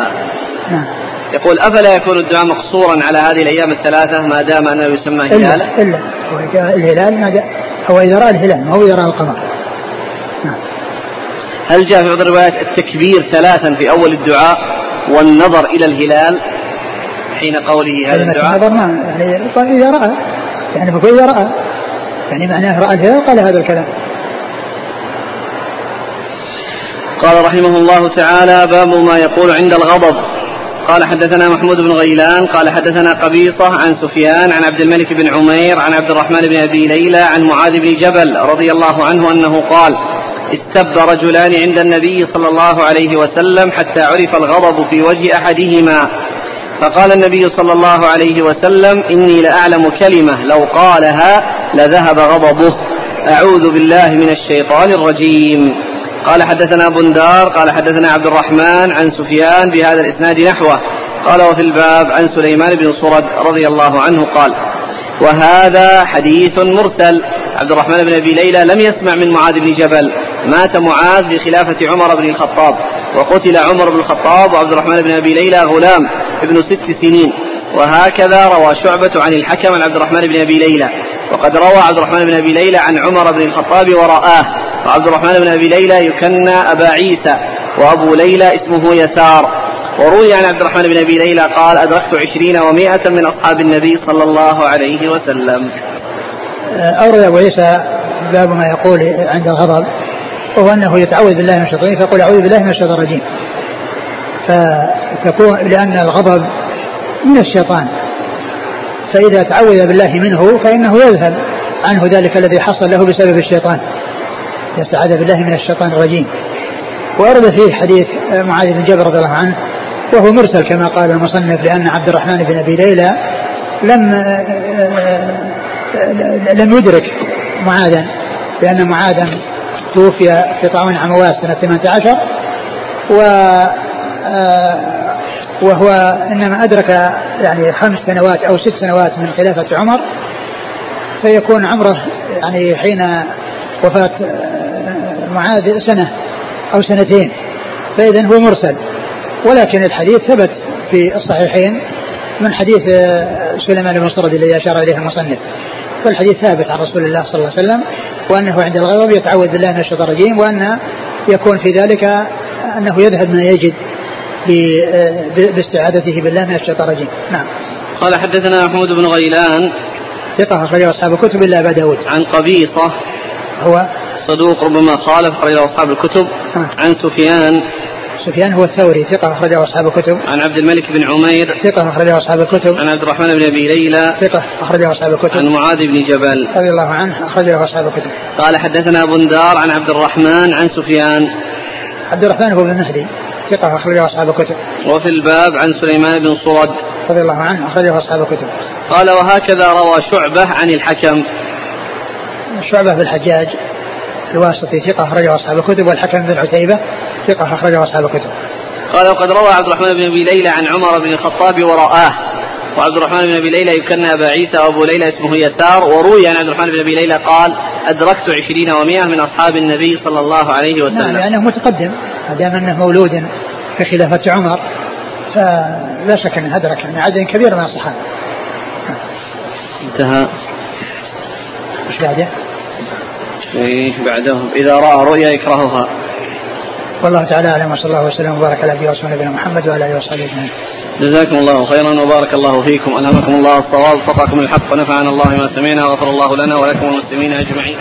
نعم. يقول أفلا يكون الدعاء مقصورا على هذه الأيام الثلاثة؟ ما دام أنه يسمى هلالا إلا, إلا. الهلال ما هو إذا رأى الهلال ما هو إذا رأى القمر. نعم. هل جاء في بعض الروايات التكبير ثلاثا في أول الدعاء؟ والنظر إلى الهلال حين قوله هذا الدعاء. النظر ما يعني إذا رأى. يعني بقول إذا رأى. يعني معناه رأى الهلال قال هذا الكلام. قال رحمه الله تعالى باب ما يقول عند الغضب. قال حدثنا محمود بن غيلان قال حدثنا قبيصة عن سفيان عن عبد الملك بن عمير عن عبد الرحمن بن أبي ليلى عن معاذ بن جبل رضي الله عنه أنه قال استب رجلان عند النبي صلى الله عليه وسلم حتى عرف الغضب في وجه أحدهما. فقال النبي صلى الله عليه وسلم إني لأعلم كلمة لو قالها لذهب غضبه. أعوذ بالله من الشيطان الرجيم. قال حدثنا بندار قال حدثنا عبد الرحمن عن سفيان بهذا الإسناد نحوه. قال وفي الباب عن سليمان بن صرد رضي الله عنه قال وهذا حديث مرسل. عبد الرحمن بن أبي ليلى لم يسمع من معاذ بن جبل. مات معاذ في خلافه عمر بن الخطاب. وقتل عمر بن الخطاب وعبد الرحمن بن أبي ليلى غلام ابن ست سنين. وهكذا روى شعبة عن الحكم عن عبد الرحمن بن أبي ليلى. وقد روى عبد الرحمن بن أبي ليلى عن عمر بن الخطاب ورآه وعبد الرحمن بن أبي ليلى يكنى أبا عيسى. وأبو ليلى اسمه يسار. وروي عن عبد الرحمن بن أبي ليلى قال أدركت عشرين ومائة من أصحاب النبي صلى الله عليه وسلم. اورد أبو عيسى باب ما يقول عند الغضب وهو أنه يتعوذ بالله من الشيطان فيقول أعوذ بالله من الشيطان الرجيم. فتكون لأن الغضب من الشيطان فإذا تعوذ بالله منه فإنه يذهب عنه ذلك الذي حصل له بسبب الشيطان. يستعاذ بالله من الشيطان الرجيم. ورد فيه حديث معاذ بن جبل رضي الله عنه وهو مرسل كما قال المصنف لأن عبد الرحمن بن أبي ليلى لم لم يدرك معاذا لأن معاذا توفي في طاعون عمواس سنة 18 و وهو إنما أدرك يعني خمس سنوات أو ست سنوات من خلافة عمر فيكون عمره يعني حين وفاة معاذ سنة أو سنتين فاذا هو مرسل. ولكن الحديث ثبت في الصحيحين من حديث آه، سليمان بن صرد الذي أشار إليه المصنف. فالحديث ثابت عن رسول الله صلى الله عليه وسلم وأنه عند الغضب يتعوذ بالله من الشيطان الرجيم وأن يكون في ذلك أنه يذهب ما يجد باستعاذته بالله من الشيطان الرجيم. نعم. قال حدثنا محمود بن غيلان ثقة أخرجه أصحاب الكتب إلا أبا داود. عن قبيصة هو صدوق ربما خالف أخرجه أصحاب الكتب. عن سفيان سفيان هو الثوري ثقة أخرجه أصحاب الكتب. عن عبد الملك بن عمير. ثقة أخرجه أصحاب الكتب. عن عبد الرحمن بن أبي ليلى. ثقة أخرجه أصحاب الكتب. عن معاذ بن جبل. رضي الله عنه أخرجه أصحاب الكتب. قال حدثنا بندار عن عبد الرحمن عن سفيان. عبد الرحمن هو بن مهدي ثقة أخرجه أصحاب الكتب. وفي الباب عن سليمان بن صرد. رضي الله عنه أخرجه أصحاب الكتب. قال وهكذا روى شعبة عن الحكم. شعبة بالحجاج الواسطي ثقة أخرجه أصحاب الكتب والحكم بن عتيبة ثقة أخرجه أصحاب الكتب. قال وقد روى عبد الرحمن بن أبي ليلى عن عمر بن الخطاب ورآه. وعبد الرحمن بن أبي ليلى يكنى أبا عيسى وأبو ليلى اسمه يسار وروي عن عبد الرحمن بن أبي ليلى قال أدركت عشرين ومائة من أصحاب النبي صلى الله عليه وسلم. نعم لأنه متقدم ما دام أنه مولود في خلافة عمر فلا شك أنه أدرك يعني عدد كبير من الصحابة. انتهى. إيش بعده؟ إيه بعده إذا رأى رؤيا يكرهها. والله تعالى أعلم وصلى الله وسلم وبارك على نبينا ورسولنا محمد وعلى آله وصحبه أجمعين. جزاكم الله خيرا وبارك الله فيكم. ألهمكم الله الصواب وفقكم الحق ونفعنا الله ما سمعنا وغفر الله لنا ولكم المسلمين أجمعين.